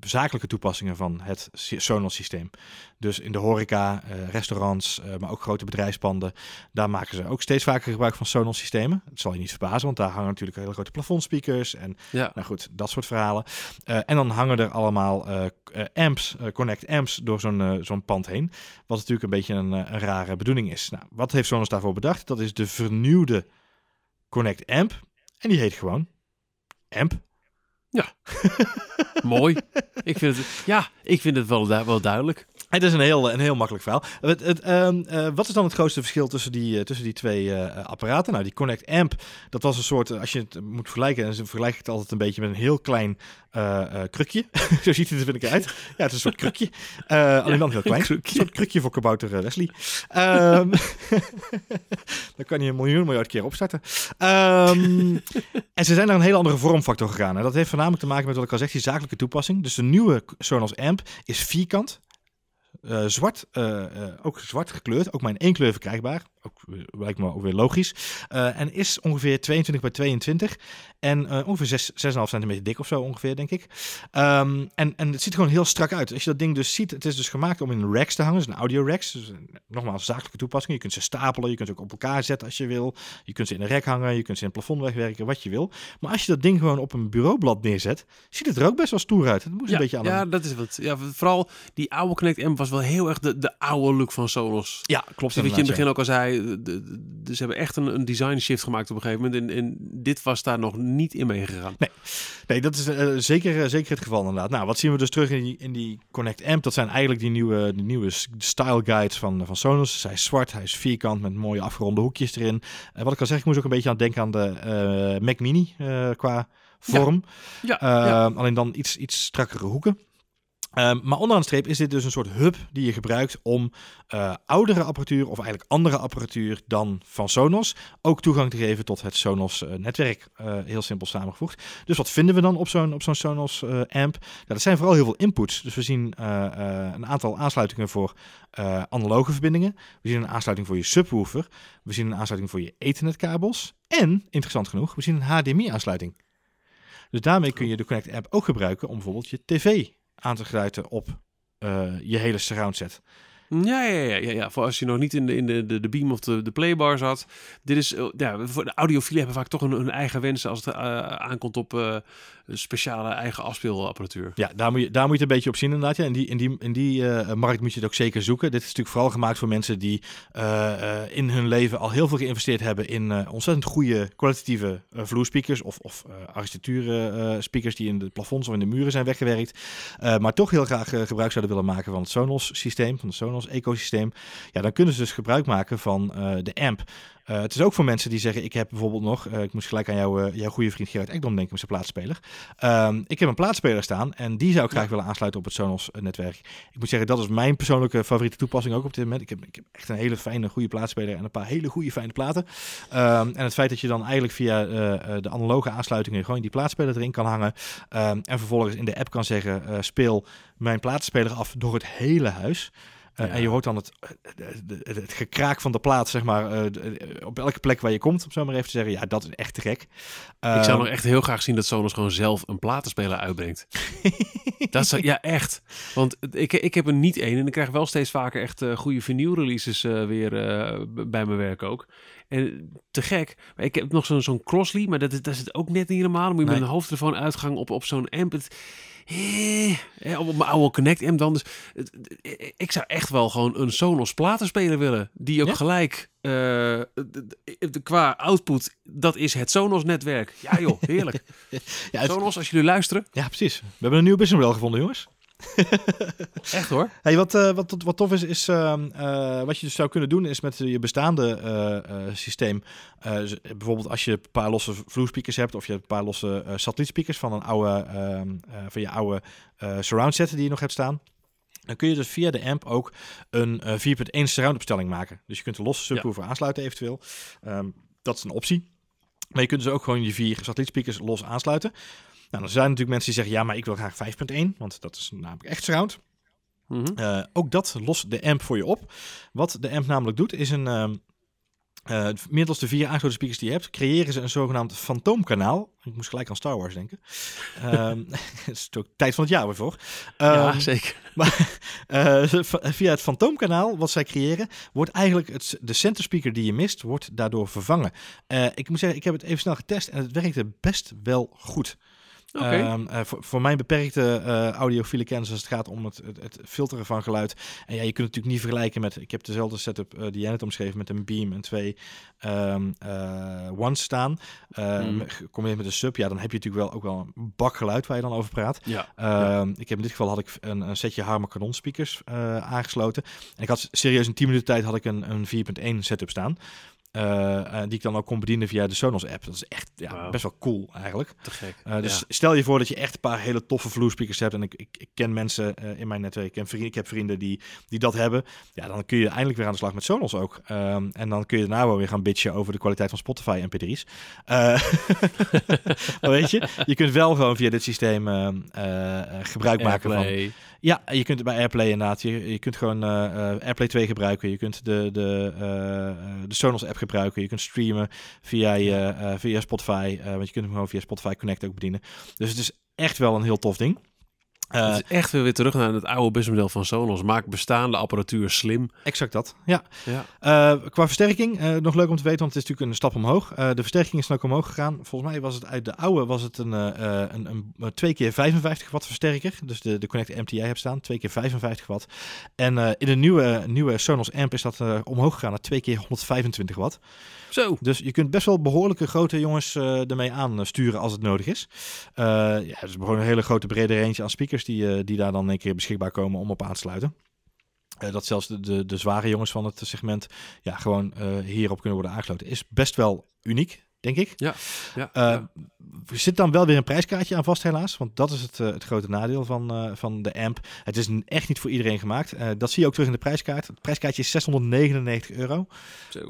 zakelijke toepassingen van het Sonos systeem. Dus in de horeca, restaurants, maar ook grote bedrijfspanden. Daar maken ze ook steeds vaker gebruik van Sonos systemen. Het zal je niet verbazen, want daar hangen natuurlijk hele grote plafondspeakers en Ja. nou goed, dat soort verhalen. En dan hangen er allemaal amps, eh, Connect amps door zo'n eh, zo'n pand heen. Wat natuurlijk een beetje een, eh, een rare bedoeling is. Nou, wat heeft Sonos daarvoor bedacht? Dat is de vernieuwde Connect amp. En die heet gewoon amp. Mooi. ik vind het, ja, ik vind het wel, wel duidelijk. Het is een heel, een heel makkelijk verhaal. Het, het, ehm, eh, wat is dan het grootste verschil tussen die, eh, tussen die twee eh, apparaten? Nou, die Connect Amp, dat was een soort, als je het moet vergelijken, dan vergelijk ik het altijd een beetje met een heel klein krukje. Zo ziet het er vind ik uit. Ja, het is een soort krukje. Alleen dan heel klein. Een soort krukje voor kabouter Wesley. Ehm dan kan je een miljoen miljard keer opstarten. Ehm, en ze zijn naar een hele andere vormfactor gegaan. En dat heeft voornamelijk te maken met wat ik al zeg, die zakelijke toepassing. Dus de nieuwe Sonos Amp is vierkant. Eh, zwart, eh, eh, ook zwart gekleurd, ook maar in één kleur verkrijgbaar. Ook lijkt me ook weer logisch. Eh, en is ongeveer 22 bij 22 en eh, ongeveer 6, 6,5 centimeter dik of zo ongeveer, denk ik. Ehm, en, en het ziet er gewoon heel strak uit. Als je dat ding dus ziet, het is dus gemaakt om in racks te hangen, dus een audio racks. Dus, nogmaals, zakelijke toepassing. Je kunt ze stapelen, je kunt ze ook op elkaar zetten als je wil. Je kunt ze in een rek hangen, je kunt ze in het plafond wegwerken, wat je wil. Maar als je dat ding gewoon op een bureaublad neerzet, ziet het er ook best wel stoer uit. Het moest Ja, een beetje aan ja een- dat is wat. Ja, vooral die oude Connect M was wel heel erg de, de oude look van Sonos. Ja, klopt. Wat je in het begin ook al zei, de- ze hebben echt een, een design shift gemaakt op een gegeven moment. En, en dit was daar nog niet in meegegaan. Nee, dat is eh, zeker, eh, zeker het geval inderdaad. Nou, wat zien we dus terug in die, in die Connect Amp? Dat zijn eigenlijk die nieuwe, die nieuwe style guides van, van Sonos. Hij is zwart, hij is vierkant met mooie afgeronde hoekjes erin. En wat ik al zeg, ik moest ook een beetje aan denken aan de eh, Mac Mini qua vorm. Ja, ja. Alleen dan iets, iets strakkere hoeken. Um, maar onderaan de streep is dit dus een soort hub die je gebruikt om uh, oudere apparatuur of eigenlijk andere apparatuur dan van Sonos ook toegang te geven tot het Sonos uh, netwerk. Uh, heel simpel samengevoegd. Dus wat vinden we dan op zo'n zo'n Sonos amp? Nou, dat zijn vooral heel veel inputs. Dus we zien een aantal aansluitingen voor analoge verbindingen. We zien een aansluiting voor je subwoofer. We zien een aansluiting voor je ethernetkabels. En, interessant genoeg, we zien een HDMI-aansluiting. Dus daarmee kun je de Connect app ook gebruiken om bijvoorbeeld je tv aan te sluiten op uh, je hele surround set. Ja, ja, ja, ja, ja. Voor als je nog niet in de, in de, de, de beam of de, de playbar zat. Dit is, uh, ja, voor de audiofielen hebben vaak toch een, een eigen wensen als het uh, aankomt op uh, speciale eigen afspeelapparatuur. Ja, daar moet je, daar moet je een beetje op zien inderdaad. Ja. In die, in die, in die markt moet je het ook zeker zoeken. Dit is natuurlijk vooral gemaakt voor mensen die in hun leven al heel veel geïnvesteerd hebben in ontzettend goede kwalitatieve vloerspeakers of, of architectuur speakers die in de plafonds of in de muren zijn weggewerkt. maar toch heel graag gebruik zouden willen maken van het Sonos systeem, van het Sonos ecosysteem. Ja, dan kunnen ze dus gebruik maken van de amp. Uh, het is ook voor mensen die zeggen: Ik heb bijvoorbeeld nog, uh, ik moest gelijk aan jou, uh, jouw goede vriend Gerard Ekdom denken met zijn plaatspeler. Um, ik heb een plaatspeler staan en die zou ik graag willen aansluiten op het Sonos-netwerk. Ik moet zeggen, dat is mijn persoonlijke favoriete toepassing ook op dit moment. Ik heb, ik heb echt een hele fijne, goede plaatspeler en een paar hele goede, fijne platen. Um, en het feit dat je dan eigenlijk via de analoge aansluitingen gewoon die plaatspeler erin kan hangen. Um, en vervolgens in de app kan zeggen: Speel mijn plaatspeler af door het hele huis. Uh, ja. En je hoort dan het, het, het, het, gekraak van de plaat, zeg maar, uh, de, op elke plek waar je komt, om zo maar even te zeggen. Ja, dat is echt te gek. Uh, ik zou nog echt heel graag zien dat Sonos gewoon zelf een platenspeler uitbrengt. dat zou, ja, echt. Want ik, ik heb er niet één en ik krijg wel steeds vaker echt goede vinyl releases weer bij mijn werk ook. En te gek. Maar ik heb nog zo'n zo'n Crossley, maar dat, dat is het ook net niet helemaal. Dan moet je nee. met een hoofdtelefoon uitgang op, op zo'n amp. Het, eh, op mijn oude Connect M dan. Dus ik zou echt wel gewoon een Sonos platenspeler willen. Die ook ja? gelijk uh, qua output, dat is het Sonos netwerk. Ja joh, heerlijk. ja, het... Sonos, als jullie luisteren. Ja, precies. We hebben een nieuw business model gevonden, jongens. Echt hoor. Hey, wat, uh, wat, wat tof is, is uh, uh, wat je dus zou kunnen doen, is met je bestaande systeem. bijvoorbeeld als je een paar losse vloerspeakers hebt, of je hebt een paar losse satellietspeakers van een oude, ehm, van je oude surround set die je nog hebt staan. Dan kun je dus via de amp ook een 4.1 surround opstelling maken. Dus je kunt een losse subwoofer ja. aansluiten eventueel. Um, dat is een optie. Maar je kunt dus ook gewoon je vier satellietspeakers los aansluiten. Nou, dan zijn natuurlijk mensen die zeggen, ja, maar ik wil graag 5.1, want dat is namelijk echt surround. Mm -hmm. uh, ook dat lost de amp voor je op. Wat de amp namelijk doet, is een... Uh, uh, middels de vier aangesloten speakers die je hebt, creëren ze een zogenaamd fantoomkanaal. Ik moest gelijk aan Star Wars denken. um, het is ook tijd van het jaar weer voor. Um, ja, zeker. Maar via het fantoomkanaal wat zij creëren, wordt eigenlijk het, de center speaker die je mist, wordt daardoor vervangen. ik moet zeggen, ik heb het even snel getest en het werkte best wel goed. Okay. Um, uh, voor, voor, mijn beperkte uh, audiofiele kennis als het gaat om het, het, het, filteren van geluid. En ja, je kunt het natuurlijk niet vergelijken met... Ik heb dezelfde setup uh, die jij net omschreven met een Beam en twee um, Ones staan. Mm. Kom je met een sub, ja, dan heb je natuurlijk wel ook wel een bak geluid waar je dan over praat. Ja. ja. Ik heb in dit geval had ik een, een setje Harman Kardon speakers aangesloten. En ik had serieus in 10 minuten tijd had ik een, een 4.1 setup staan. Uh, uh, die ik dan ook kon bedienen via de Sonos app. Dat is echt ja, wow. best wel cool eigenlijk. Te gek. Uh, dus ja. stel je voor dat je echt een paar hele toffe vloerspeakers hebt. En ik, ik, ik ken mensen in mijn netwerk, ik, ken vrienden, ik heb vrienden die, die dat hebben. Ja, dan kun je eindelijk weer aan de slag met Sonos ook. Um, en dan kun je daarna wel weer gaan bitchen over de kwaliteit van Spotify en mp3's. maar weet je, je kunt wel gewoon via dit systeem gebruik maken Airplay. van... Ja, je kunt het bij AirPlay inderdaad. Je, je kunt gewoon AirPlay 2 gebruiken. Je kunt de, de, de Sonos app gebruiken. Je kunt streamen via, je, uh, via Spotify. Want je kunt hem gewoon via Spotify Connect ook bedienen. Dus het is echt wel een heel tof ding. Uh, het is echt weer, weer terug naar het oude businessmodel van Sonos. Maak bestaande apparatuur slim. Exact dat, ja. ja. Uh, qua versterking, uh, nog leuk om te weten, want het is natuurlijk een stap omhoog. de versterking is ook omhoog gegaan. Volgens mij was het uit de oude was het een, een, een, een 2 keer 55 watt versterker. Dus de, de Connect MT jij hebt staan, 2 keer 55 watt. En in de nieuwe, nieuwe Sonos amp is dat omhoog gegaan naar 2 keer 125 watt. Zo. Dus je kunt best wel behoorlijke grote jongens uh, ermee aansturen als het nodig is. Uh, ja, gewoon een hele grote brede range aan speakers die, uh, die daar dan een keer beschikbaar komen om op aan te sluiten. Dat zelfs de, de, de, zware jongens van het segment ja, gewoon hierop kunnen worden aangesloten. Is best wel uniek. Denk ik. Ja, ja, Eh, ja. Er zit dan wel weer een prijskaartje aan vast helaas. Want dat is het, eh, het grote nadeel van, eh, van de AMP. Het is echt niet voor iedereen gemaakt. Dat zie je ook terug in de prijskaart. Het prijskaartje is 699 euro. Zo.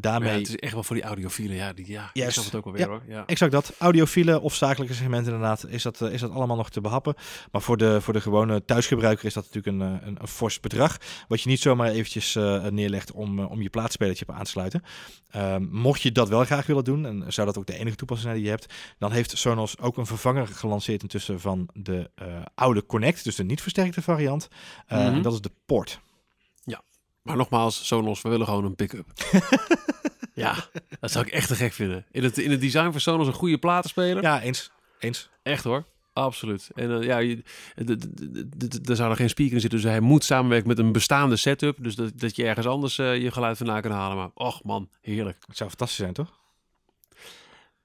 Daarmee ja, het is echt wel voor die audiofielen. Ja, die, ja ik Yes. snap het ook wel weer Ja. hoor. Ja. Exact dat. Audiofielen of zakelijke segmenten inderdaad, is dat, is dat allemaal nog te behappen. Maar voor de, voor de gewone thuisgebruiker is dat natuurlijk een, een, een fors bedrag. Wat je niet zomaar eventjes neerlegt om, om je plaatspelertje op aan te sluiten. Ehm, mocht je dat wel graag willen doen, en zou dat ook de enige toepassing zijn die je hebt, dan heeft Sonos ook een vervanger gelanceerd intussen van de eh, oude Connect, dus de niet versterkte variant. Eh, Mhm. En dat is de Port. Maar nogmaals, Sonos, we willen gewoon een pick-up. ja, dat zou ik echt te gek vinden. In het, in het design van Sonos een goede platenspeler. Ja, eens. Eens. Echt hoor. Absoluut. En eh, ja, er zou er geen speaker in zitten. Dus hij moet samenwerken met een bestaande setup. Dus dat, dat je ergens anders je geluid vandaan kan halen. Maar och man, heerlijk. Het zou fantastisch zijn, toch?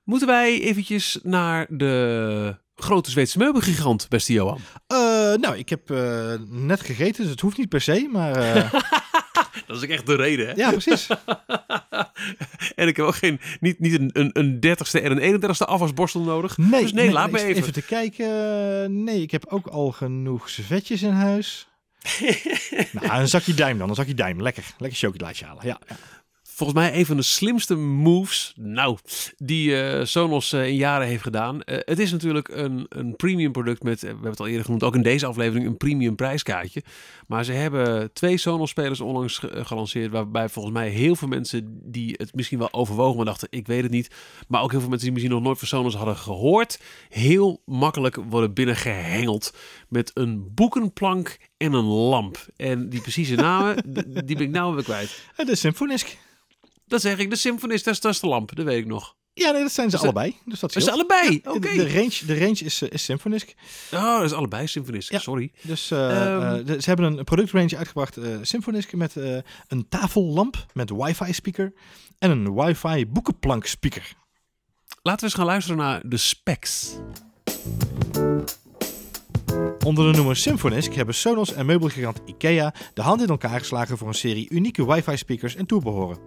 Moeten wij eventjes naar de grote Zweedse meubelgigant, beste Johan? Eh, nou, ik heb eh, net gegeten, dus het hoeft niet per se, maar eh, Dat is ook echt de reden, hè? ja, precies. En ik heb ook geen, niet, niet een, een, een 30ste en een 31ste afwasborstel nodig. Nee, Dus nee, laat me even. Even te kijken. Nee, ik heb ook al genoeg servetjes in huis. nou, een zakje duim dan. Een zakje duim. Lekker. Lekker chocolaatje halen. Ja. Volgens mij een van de slimste moves, nou, die eh, Sonos eh, in jaren heeft gedaan. Eh, het is natuurlijk een, een premium product met, we hebben het al eerder genoemd, ook in deze aflevering een premium prijskaartje. Maar ze hebben twee Sonos-spelers onlangs ge- eh, gelanceerd, waarbij volgens mij heel veel mensen die het misschien wel overwogen, maar dachten, ik weet het niet. Maar ook heel veel mensen die misschien nog nooit van Sonos hadden gehoord, heel makkelijk worden binnengehengeld met een boekenplank en een lamp. En die precieze namen, die ben ik nou weer kwijt. Eh, De Symfonisk. Dat zeg ik, de Symfonist, dat is, dat is de lamp, dat weet ik nog. Ja, nee, dat zijn ze dat- allebei. Dus dat is scheelt. allebei, oké. De, de range, de range is, eh, is Symfonisk. Oh, dat is allebei Symfonist, Ja. sorry. Dus eh, Ehm. eh, de- ze hebben een productrange uitgebracht. Symfonisk met een tafellamp met wifi speaker. En een wifi boekenplank speaker. Laten we eens gaan luisteren naar de specs. Onder de noemer Symfonisk hebben Sonos en meubelgigant IKEA de hand in elkaar geslagen voor een serie unieke wifi-speakers en toebehoren.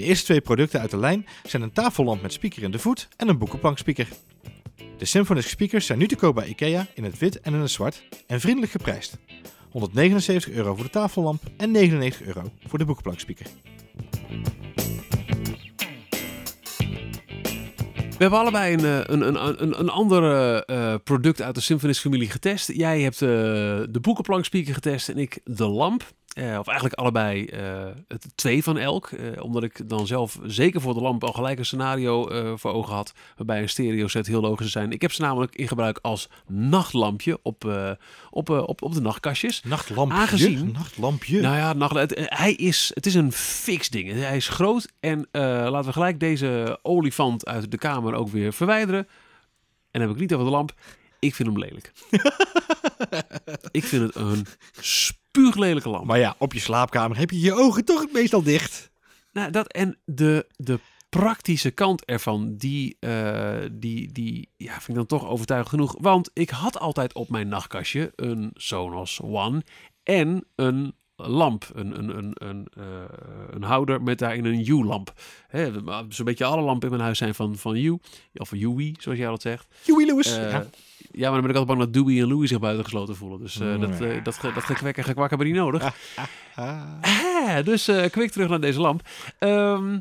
De eerste twee producten uit de lijn zijn een tafellamp met speaker in de voet en een boekenplankspeaker. De Symfonisk speakers zijn nu te koop bij IKEA in het wit en in het zwart en vriendelijk geprijsd. 179 euro voor de tafellamp en 99 euro voor de boekenplankspeaker. We hebben allebei een, eh, een, een, een, een ander eh, product uit de Symfonist-familie getest. Jij hebt eh, de boekenplankspeaker getest en ik de lamp. Eh, of eigenlijk allebei eh, het twee van elk. Eh, omdat ik dan zelf zeker voor de lamp al gelijk een scenario voor ogen had. Waarbij een stereo set heel logisch zou zijn. Ik heb ze namelijk in gebruik als nachtlampje op, op, op, op de nachtkastjes. Nachtlampje. Aangezien- Nachtlampje. Nou ja, nacht, het, hij is, het is een fix ding. Hij is groot en laten we gelijk deze olifant uit de kamer ook weer verwijderen. En dan heb ik niet over de lamp. Ik vind hem lelijk. ik vind het een spuuglelijke lamp. maar ja, op je slaapkamer heb je je ogen toch meestal dicht. Nou, dat en de, de praktische kant ervan, die, eh, die, die ja, vind ik dan toch overtuigend genoeg. Want ik had altijd op mijn nachtkastje een Sonos One en een lamp, een, een, een, een, eh, een houder met daarin een U-lamp. Zo'n beetje alle lampen in mijn huis zijn van, van U, of UI, zoals jij dat zegt. Huey Lewis. Eh, ja. Ja. maar dan ben ik altijd bang dat Dewey en Louis zich buitengesloten voelen. Dus eh, dat, eh, dat, ge- dat gekwek en gekwak hebben we niet nodig. Ah. Ah, dus eh kwik terug naar deze lamp. Ehm,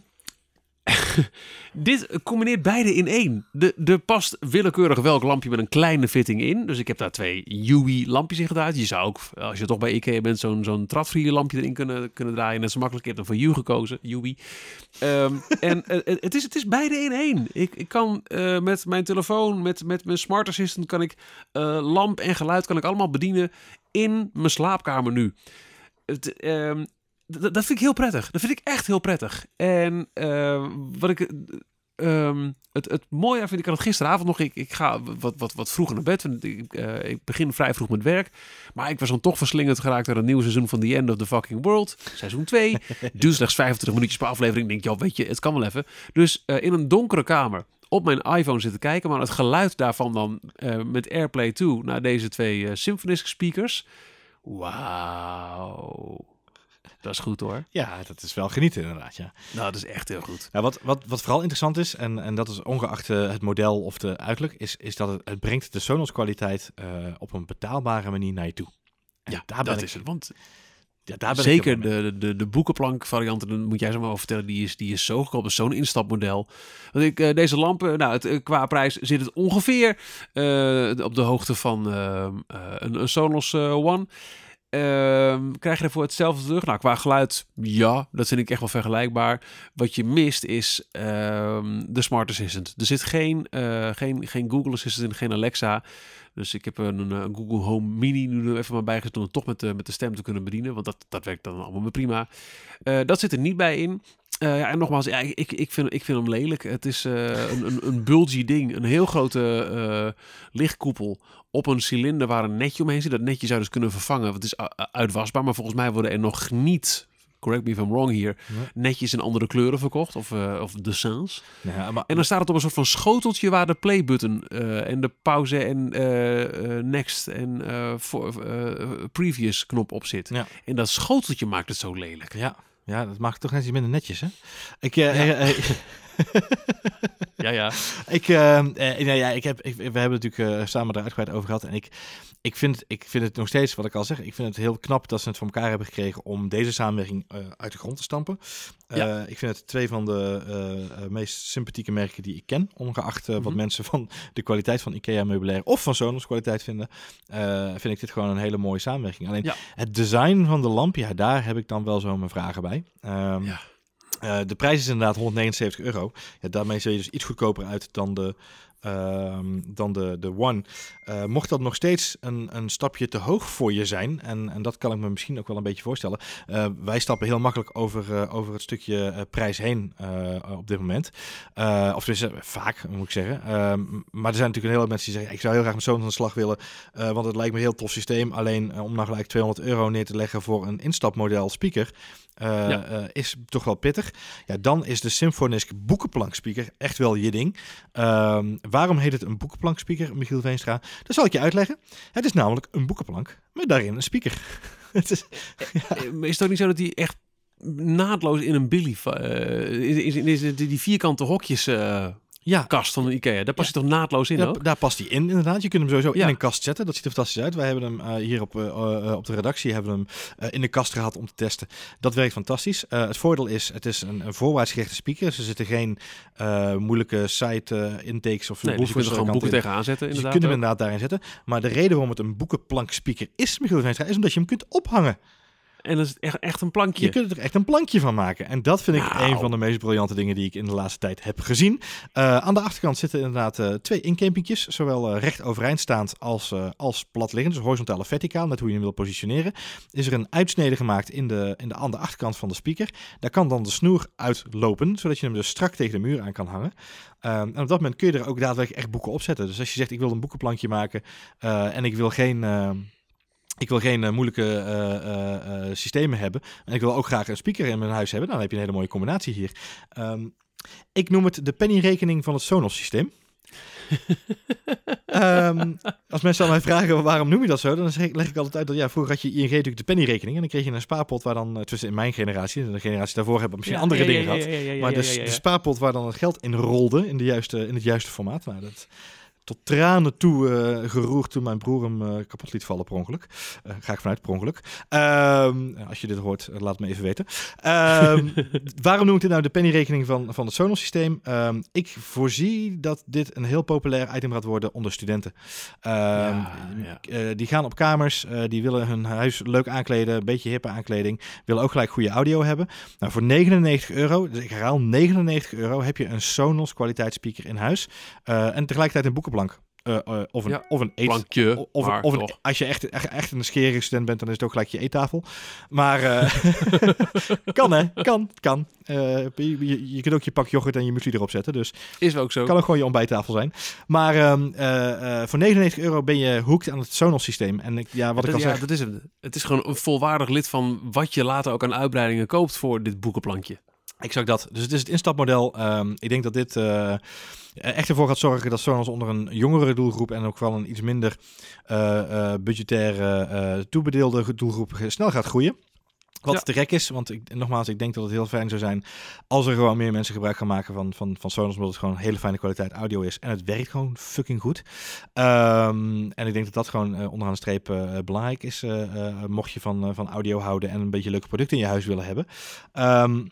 dit combineert beide in één. De, er past willekeurig welk lampje met een kleine fitting in. Dus ik heb daar twee UE-lampjes in gedaan. Je zou ook, als je toch bij Ikea bent, zo'n zo'n lampje erin kunnen, kunnen draaien. Net zo makkelijk. Ik heb dan voor U gekozen, UE. Ehm, en eh, het, het is, het is beide in één. Ik, ik kan eh, met mijn telefoon, met, met mijn smart assistant, kan ik eh, lamp en geluid kan ik allemaal bedienen in mijn slaapkamer nu. Het, ehm, dat vind ik heel prettig. Dat vind ik echt heel prettig. En eh, wat ik. ehm, het, het mooie vind ik aan het gisteravond nog. Ik, ik ga wat, wat, wat vroeger naar bed. Ik, eh, ik begin vrij vroeg met werk. Maar ik was dan toch verslingerd geraakt door een nieuw seizoen van The End of the Fucking World. Seizoen 2. Duurt slechts 25 minuutjes per aflevering. Ik denk, joh, weet je, het kan wel even. Dus eh, in een donkere kamer op mijn iPhone zitten kijken. Maar het geluid daarvan dan eh, met AirPlay 2 naar deze twee Symfonisk speakers. Wauw. Dat is goed hoor. Ja, dat is wel genieten inderdaad, ja. Nou, dat is echt heel goed. Nou, wat, wat, wat vooral interessant is, en, en dat is ongeacht eh, het model of de uiterlijk, is, is dat het, het brengt de Sonos kwaliteit eh, op een betaalbare manier naar je toe. En Ja, daar ben dat ik, is het. Want ja, daar ben ik zeker de, de, de boekenplank variant, dan moet jij zo maar over vertellen, die is, die is zo goedkoop. Zo'n instapmodel. Want ik, eh, deze lampen, nou, het, qua prijs zit het ongeveer op de hoogte van een, een Sonos One. Ehm, krijg je ervoor hetzelfde terug? Nou, qua geluid, ja, dat vind ik echt wel vergelijkbaar. Wat je mist is ehm, de Smart Assistant. Er zit geen, eh, geen, geen Google Assistant in, geen Alexa. Dus ik heb een, een Google Home Mini nu even maar bijgezet om het toch met de, met de stem te kunnen bedienen. Want dat, dat werkt dan allemaal prima. Eh, dat zit er niet bij in. Eh, ja, en nogmaals, ik, ik, vind, ik vind hem lelijk. Het is een, een, een bulgy ding. Een heel grote lichtkoepel op een cilinder waar een netje omheen zit. Dat netje zou dus kunnen vervangen. Want het is uitwasbaar. Maar volgens mij worden er nog niet, correct me if I'm wrong hier, netjes in andere kleuren verkocht. Of, eh of dessins. Ja, maar, En dan staat het op een soort van schoteltje waar de playbutton eh en de pauze en eh, next en eh, previous knop op zit. Ja. En dat schoteltje maakt het zo lelijk. ja, ja, dat maakt toch net iets minder netjes, hè? Ik, Ja. Ja, ja. ik, eh, eh, ja, ik heb, ik, we hebben natuurlijk eh, samen er uitgebreid over gehad. En ik, ik, vind, ik vind het nog steeds, wat ik al zeg, ik vind het heel knap dat ze het voor elkaar hebben gekregen om deze samenwerking eh, uit de grond te stampen. Ja. Ik vind het twee van de meest sympathieke merken die ik ken. Ongeacht wat Mhm. mensen van de kwaliteit van IKEA meubilair of van Sonos kwaliteit vinden, vind ik dit gewoon een hele mooie samenwerking. Alleen Ja. het design van de lamp, ja, daar heb ik dan wel zo mijn vragen bij. Ehm, Ja. Eh, de prijs is inderdaad 179 euro. Ja, daarmee zul je dus iets goedkoper uit dan de, ehm, dan de, de One. Eh, mocht dat nog steeds een, een stapje te hoog voor je zijn, en, en dat kan ik me misschien ook wel een beetje voorstellen. eh, wij stappen heel makkelijk over, over het stukje prijs heen op dit moment. Of dus vaak, moet ik zeggen. Ehm, maar er zijn natuurlijk een hele hoop mensen die zeggen, ik zou heel graag met zo'n aan de slag willen, want het lijkt me een heel tof systeem. Alleen om nou gelijk 200 euro neer te leggen voor een instapmodel speaker, eh, Ja. eh, is toch wel pittig. Ja, dan is de Symfonisk boekenplank speaker echt wel je ding. Ehm, waarom heet het een boekenplank speaker, Michiel Veenstra? Dat zal ik je uitleggen. Het is namelijk een boekenplank met daarin een speaker. het is, Eh, Is het ook niet zo dat die echt naadloos in een Billy... is, is, die vierkante hokjes ja, kast van de Ikea, daar past hij toch naadloos in Ja, ook? daar past hij in, inderdaad. Je kunt hem sowieso in een kast zetten. Dat ziet er fantastisch uit. Wij hebben hem eh, hier op, eh, eh, op de redactie hebben hem in de kast gehad om te testen. Dat werkt fantastisch. Het voordeel is, het is een, een voorwaarts gerichte speaker. Dus er zitten geen moeilijke site intakes of Nee, dus je kunt er gewoon boeken in. tegenaan zetten Dus je kunt hem ook. inderdaad daarin zetten. Maar de reden waarom het een boekenplank speaker is, Michiel is omdat je hem kunt ophangen. En dat is echt, echt een plankje. Je kunt er echt een plankje van maken. En dat vind ik Nou. een van de meest briljante dingen die ik in de laatste tijd heb gezien. Eh, aan de achterkant zitten inderdaad eh, twee incampingjes. Zowel eh, recht overeind staand als, als plat liggend. Dus horizontaal of verticaal, net hoe je hem wil positioneren. Is er een uitsnede gemaakt in de, in de, aan de achterkant van de speaker. Daar kan dan de snoer uitlopen, zodat je hem dus strak tegen de muur aan kan hangen. Ehm, en op dat moment kun je er ook daadwerkelijk echt boeken op zetten. Dus als je zegt, ik wil een boekenplankje maken en ik wil geen... ik wil geen eh, moeilijke eh, eh, systemen hebben. En ik wil ook graag een speaker in mijn huis hebben. Nou, dan heb je een hele mooie combinatie hier. Ehm, ik noem het de pennyrekening van het Sonos systeem. Ehm, als mensen aan mij vragen waarom noem je dat zo, dan leg ik altijd uit dat ja, vroeger had je ING natuurlijk de pennyrekening. En dan kreeg je een spaarpot waar dan, tussen in mijn generatie, en de generatie daarvoor hebben misschien Ja, andere ja, dingen ja, gehad. Maar de, de spaarpot waar dan het geld in rolde in, de juiste, in het juiste formaat. Nou, dat tot tranen toe eh, geroerd toen mijn broer hem eh, kapot liet vallen per ongeluk. Eh, ga ik vanuit per ongeluk. Ehm, als je dit hoort, laat het me even weten. Ehm, waarom noem ik dit nou de pennyrekening van, van het Sonos systeem? Ehm, ik voorzie dat dit een heel populair item gaat worden onder studenten. Ja, ja. die gaan op kamers, die willen hun huis leuk aankleden, een beetje hippe aankleding, willen ook gelijk goede audio hebben. Nou, voor 99 euro, dus ik herhaal 99 euro, heb je een Sonos kwaliteitsspeaker in huis en tegelijkertijd een Eh, eh, of een, Ja, of een eet, Plankje, of, maar of een, toch. als je echt, echt, echt een schere student bent, dan is het ook gelijk je eettafel. Maar eh, kan hè, kan, kan. Eh, je, je, je kunt ook je pak yoghurt en je muesli erop zetten, dus Is ook zo. kan ook gewoon je ontbijttafel zijn. Maar ehm, eh, eh, voor 99 euro ben je hooked aan het Sonos systeem. En ik, ja, wat ik al ja, zeg, dat is het. Het is gewoon een volwaardig lid van wat je later ook aan uitbreidingen koopt voor dit boekenplankje. exact dat. Dus het is het instapmodel. Ehm, ik denk dat dit eh, echt ervoor gaat zorgen dat Sonos onder een jongere doelgroep en ook wel een iets minder eh, eh, budgettaire eh, toebedeelde doelgroep snel gaat groeien. Wat Ja. te gek is, want ik, nogmaals, ik denk dat het heel fijn zou zijn als er gewoon meer mensen gebruik gaan maken van, van, van Sonos, omdat het gewoon een hele fijne kwaliteit audio is. En het werkt gewoon fucking goed. Ehm, en ik denk dat dat gewoon eh, onderaan de streep eh, belangrijk is, eh, eh, mocht je van, eh, van audio houden en een beetje leuke producten in je huis willen hebben. Ehm,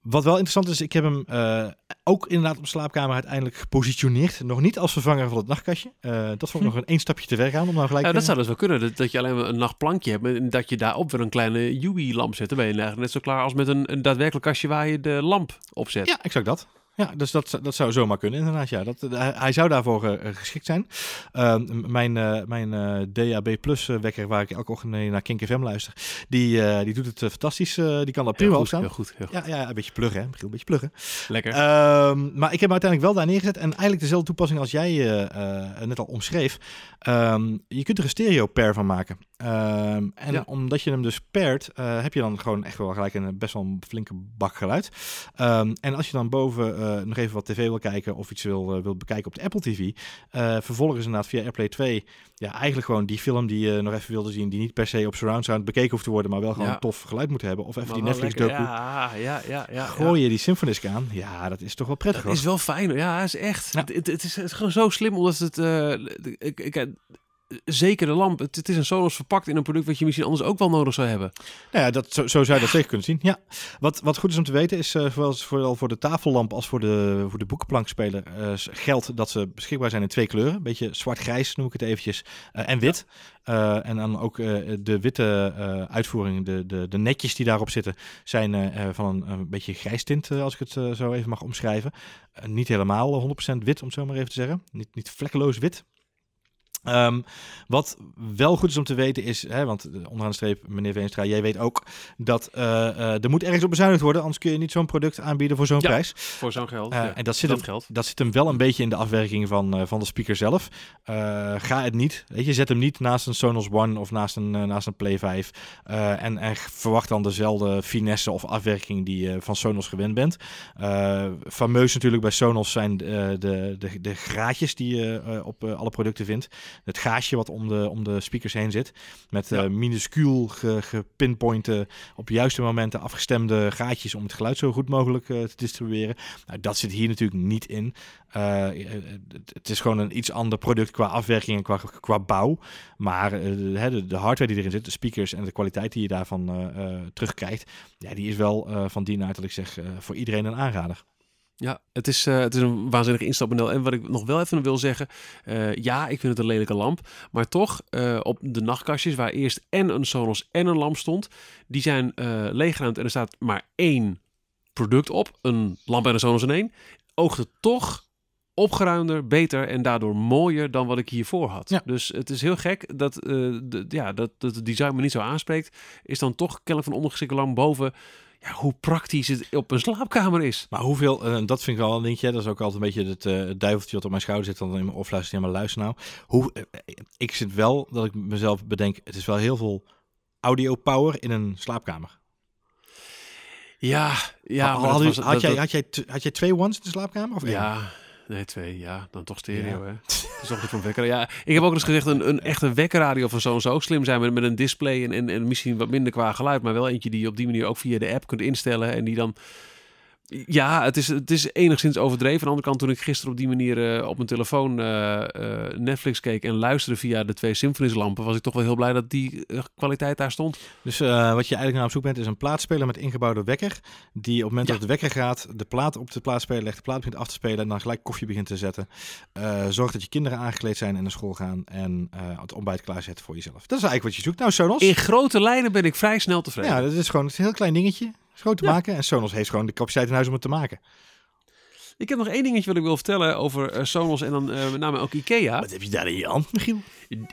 wat wel interessant is, ik heb hem eh, ook inderdaad op de slaapkamer uiteindelijk gepositioneerd. Nog niet als vervanger van het nachtkastje. Eh, dat vond ik nog een één stapje te ver gaan om nou gelijk... Ja, dat zou dus wel kunnen. Dat, dat je alleen maar een nachtplankje hebt en dat je daarop weer een kleine UI-lamp zet. Dan ben je eigenlijk net zo klaar als met een, een daadwerkelijk kastje waar je de lamp op zet. Ja, exact dat. Ja, dus dat, dat zou zomaar kunnen inderdaad. Ja. Dat, eh, hij- zou daarvoor eh, geschikt zijn. Ehm, mijn eh, mijn eh, DAB Plus eh, wekker, waar ik elke ochtend naar Kink FM luister, die, eh, die doet het eh, fantastisch. eh, die kan daar prima goed, staan. heel goed, heel goed. Ja, ja, een beetje pluggen, hè. Een beetje pluggen. Lekker. Ehm, maar ik heb hem uiteindelijk wel daar neergezet. En eigenlijk dezelfde toepassing als jij eh, eh, net al omschreef. Ehm, je kunt er een stereo pair van maken. En Ja. omdat je hem dus pairt, eh, heb je dan gewoon echt wel gelijk een best wel een flinke bak geluid. En als je dan boven eh, nog even wat tv wil kijken of iets wil, eh, wil bekijken op de Apple TV, eh, vervolgens inderdaad via AirPlay 2, ja, eigenlijk gewoon die film die je nog even wilde zien, die niet per se op surround sound bekeken hoeft te worden, maar wel gewoon Ja. tof geluid moet hebben. Of even Maar die Netflix docu. Ja, ja, ja, ja. Gooi je die Symphonisk aan. Ja, dat is toch wel prettig Dat hoor. is wel fijn. Ja, is echt. Het, is, het is gewoon zo slim, omdat het... eh, ik, ik, zeker de lamp. Het, het is een Sonos verpakt in een product wat je misschien anders ook wel nodig zou hebben. Nou ja, dat, zo, zo zou je dat zeker kunnen zien. Ja. Wat, wat goed is om te weten is, eh, zowel, vooral voor de tafellamp als voor de, voor de boekenplankspeler, eh, geldt dat ze beschikbaar zijn in twee kleuren. Een beetje zwart-grijs noem ik het eventjes, eh, en wit. En dan ook de witte uitvoering, de, de, de netjes die daarop zitten, zijn van een, een beetje grijs tint, als ik het zo even mag omschrijven. Niet helemaal 100% wit, om het zo maar even te zeggen. Niet, niet vlekkeloos wit. Ehm, wat wel goed is om te weten is, hè, want eh, onderaan de streep, meneer Veenstra, jij weet ook dat eh, eh, er moet ergens op bezuinigd worden, anders kun je niet zo'n product aanbieden voor zo'n Ja, prijs. Voor zo'n geld. Ja. en dat zit, dat hem, geld. dat zit hem wel een beetje in de afwerking van, van de speaker zelf. Ga het niet, weet je, zet hem niet naast een Sonos One of naast een, naast een Play 5 eh, en, en verwacht dan dezelfde finesse of afwerking die je van Sonos gewend bent. Fameus natuurlijk bij Sonos zijn eh, de, de, de graadjes die je op alle producten vindt. Het gaasje wat om de, om de speakers heen zit. Met eh Ja. minuscuul ge- gepinpointe, op juiste momenten afgestemde gaatjes om het geluid zo goed mogelijk eh, te distribueren. Nou, dat zit hier natuurlijk niet in. Eh, eh, het- het is gewoon een iets ander product qua afwerking en qua, qua bouw. Maar eh, de, de, hardware die erin zit, de speakers en de kwaliteit die je daarvan eh, eh, terugkrijgt, ja, die is wel eh, van die aard dat ik zeg eh, voor iedereen een aanrader. Ja, het is, eh, het is een waanzinnige instapmodel. En wat ik nog wel even wil zeggen. eh, ja, ik vind het een lelijke lamp. Maar toch, eh, op de nachtkastjes waar eerst en een Sonos en een lamp stond. Die zijn leeggeruimd en er staat maar één product op. Een lamp en een Sonos in één. Oogt het toch opgeruimder, beter en daardoor mooier dan wat ik hiervoor had. Ja. Dus het is heel gek dat, de, ja, dat, dat het design me niet zo aanspreekt. Is dan toch kennelijk van ondergeschikte lamp boven... Ja, hoe praktisch het op een slaapkamer is. Maar hoeveel, eh, dat vind ik wel een dingetje, dat is ook altijd een beetje het, eh, het duiveltje wat op mijn schouder zit, dan in mijn oor fluistert, ja maar luister nou. Hoe, eh, ik zit wel, dat ik mezelf bedenk, het is wel heel veel audio power in een slaapkamer. Ja, ja. Had- maar had, dat u- was- had, dat- jij, had, jij, had jij twee ones in de slaapkamer? Of één? Ja, nee, twee. Ja, dan toch stereo, Ja. hè. Het is toch van wekker. Ja, ik heb ook eens gezegd, een, een echte wekkerradio van zo'n zou ook slim zijn met, met een display en, en, en misschien wat minder qua geluid, maar wel eentje die je op die manier ook via de app kunt instellen en die dan... Ja, het is, het is enigszins overdreven. Aan de andere kant, toen ik gisteren op die manier eh, op mijn telefoon eh, eh, Netflix keek en luisterde via de twee Symphonies lampen, was ik toch wel heel blij dat die kwaliteit daar stond. Dus wat je eigenlijk naar op zoek bent, is een plaatspeler met ingebouwde wekker. Die op het moment Ja. dat de wekker gaat, de plaat op de plaatspeler legt, de plaat begint af te spelen en dan gelijk koffie begint te zetten. Zorg dat je kinderen aangekleed zijn en naar school gaan en het ontbijt klaarzet voor jezelf. Dat is eigenlijk wat je zoekt. Nou, Sonos. In grote lijnen ben ik vrij snel tevreden. Ja, dat is gewoon een heel klein dingetje. Is gewoon te maken. En Sonos heeft gewoon de capaciteit in huis om het te maken. Ik heb nog één dingetje wat ik wil vertellen over eh, Sonos en dan eh, met name ook Ikea. Wat heb je daar in je hand, Michiel?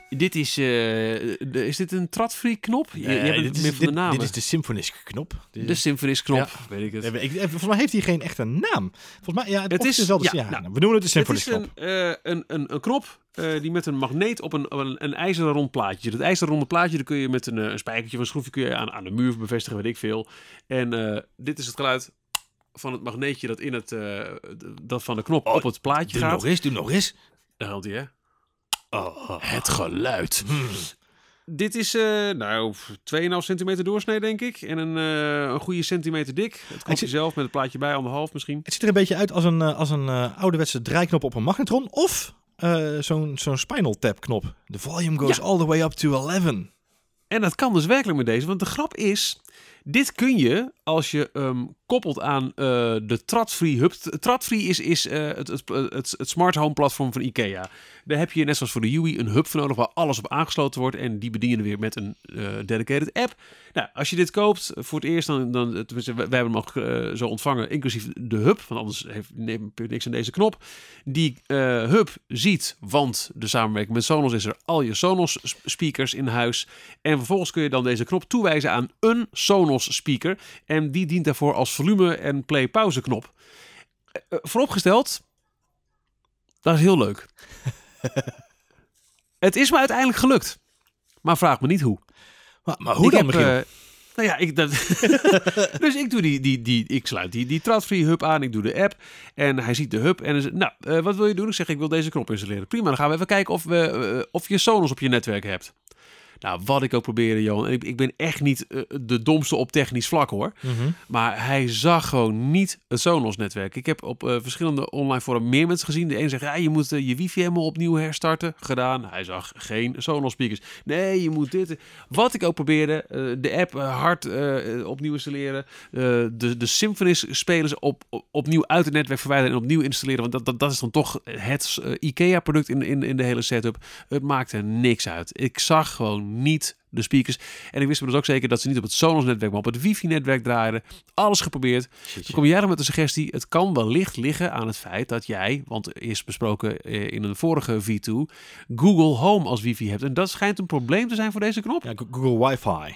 Dit is, eh, de- is dit een tradfree knop? Je, hebt dit, het is, meer van de dit, dit is de Symfonisk knop. De is- Symfonies knop, Ja. weet ik het. Ik, volgens mij heeft hij geen echte naam. Volgens mij, ja, het, Het is- wel de- ja, nou, we noemen het de Het Symfonisk is knop. een, eh, een, een, een knop die met een magneet op een, een, een ijzeren rond plaatje. Het ijzeren ronde plaatje daar kun je met een, een spijkertje of een schroefje kun je aan, aan de muur bevestigen, weet ik veel. En dit is het geluid van het magneetje dat, in het, eh, dat van de knop Oh, op het plaatje Doe gaat. nog eens, doe nog eens. Daar hangt hij, hè? Oh, oh. Het geluid. Hmm. dit is uh, nou 2,5 centimeter doorsnee, denk ik. En een, uh, een goede centimeter dik. Het komt je zelf met het plaatje bij, anderhalf misschien. Het ziet er een beetje uit als een, als een ouderwetse draaiknop op een magnetron. Of zo'n zo'n Spinal Tap knop. The volume goes all the way up to 11. En dat kan dus werkelijk met deze. Want de grap is, dit kun je als je um, koppelt aan uh, de Tradfree Hub. Tradfree is, is uh, het, het, het, smart home platform van IKEA. Daar heb je net zoals voor de UI een hub voor nodig waar alles op aangesloten wordt. En die bedien je weer met een uh, dedicated app. Nou, als je dit koopt voor het eerst, dan, dan wij hebben hem nog zo ontvangen, inclusief de hub. Want anders heeft, neem niks aan deze knop. Die hub ziet, want de samenwerking met Sonos is er al je Sonos speakers in huis. En vervolgens kun je dan deze knop toewijzen aan een Sonos speaker. En die dient daarvoor als volume en play-pauze knop. Uh, vooropgesteld, dat is heel leuk. het is me uiteindelijk gelukt. Maar vraag me niet hoe. Maar, maar hoe dan, heb, uh, nou ja, ik, dat, dus ik doe die, die, die, ik sluit die, die Tradfree hub aan, ik doe de app en hij ziet de hub en zegt, nou, uh, wat wil je doen? Ik zeg, ik wil deze knop installeren. Prima, dan gaan we even kijken of, we, of je Sonos op je netwerk hebt. Nou, wat ik ook probeerde, Johan. Ik, ik ben echt niet uh, de domste op technisch vlak hoor. Mm -hmm. Maar hij zag gewoon niet het Sonos-netwerk. Ik heb op uh, verschillende online forum meer mensen gezien. De een zegt, ja, je moet uh, je wifi helemaal opnieuw herstarten. Gedaan. Hij zag geen Sonos-speakers. Nee, je moet dit. Wat ik ook probeerde, de app hard opnieuw installeren. de, de Symfonies-spelers op, op, opnieuw uit het netwerk verwijderen en opnieuw installeren. Want dat, dat, dat is dan toch het IKEA-product in, in, in de hele setup. Het maakte niks uit. Ik zag gewoon niet de speakers. En ik wist me dus ook zeker dat ze niet op het Sonos-netwerk, maar op het wifi-netwerk draaiden. Alles geprobeerd. Toen kom jij er met de suggestie, het kan wellicht liggen aan het feit dat jij, want is besproken eh, in een vorige V2, Google Home als wifi hebt. En dat schijnt een probleem te zijn voor deze knop. Ja, Google Wi-Fi.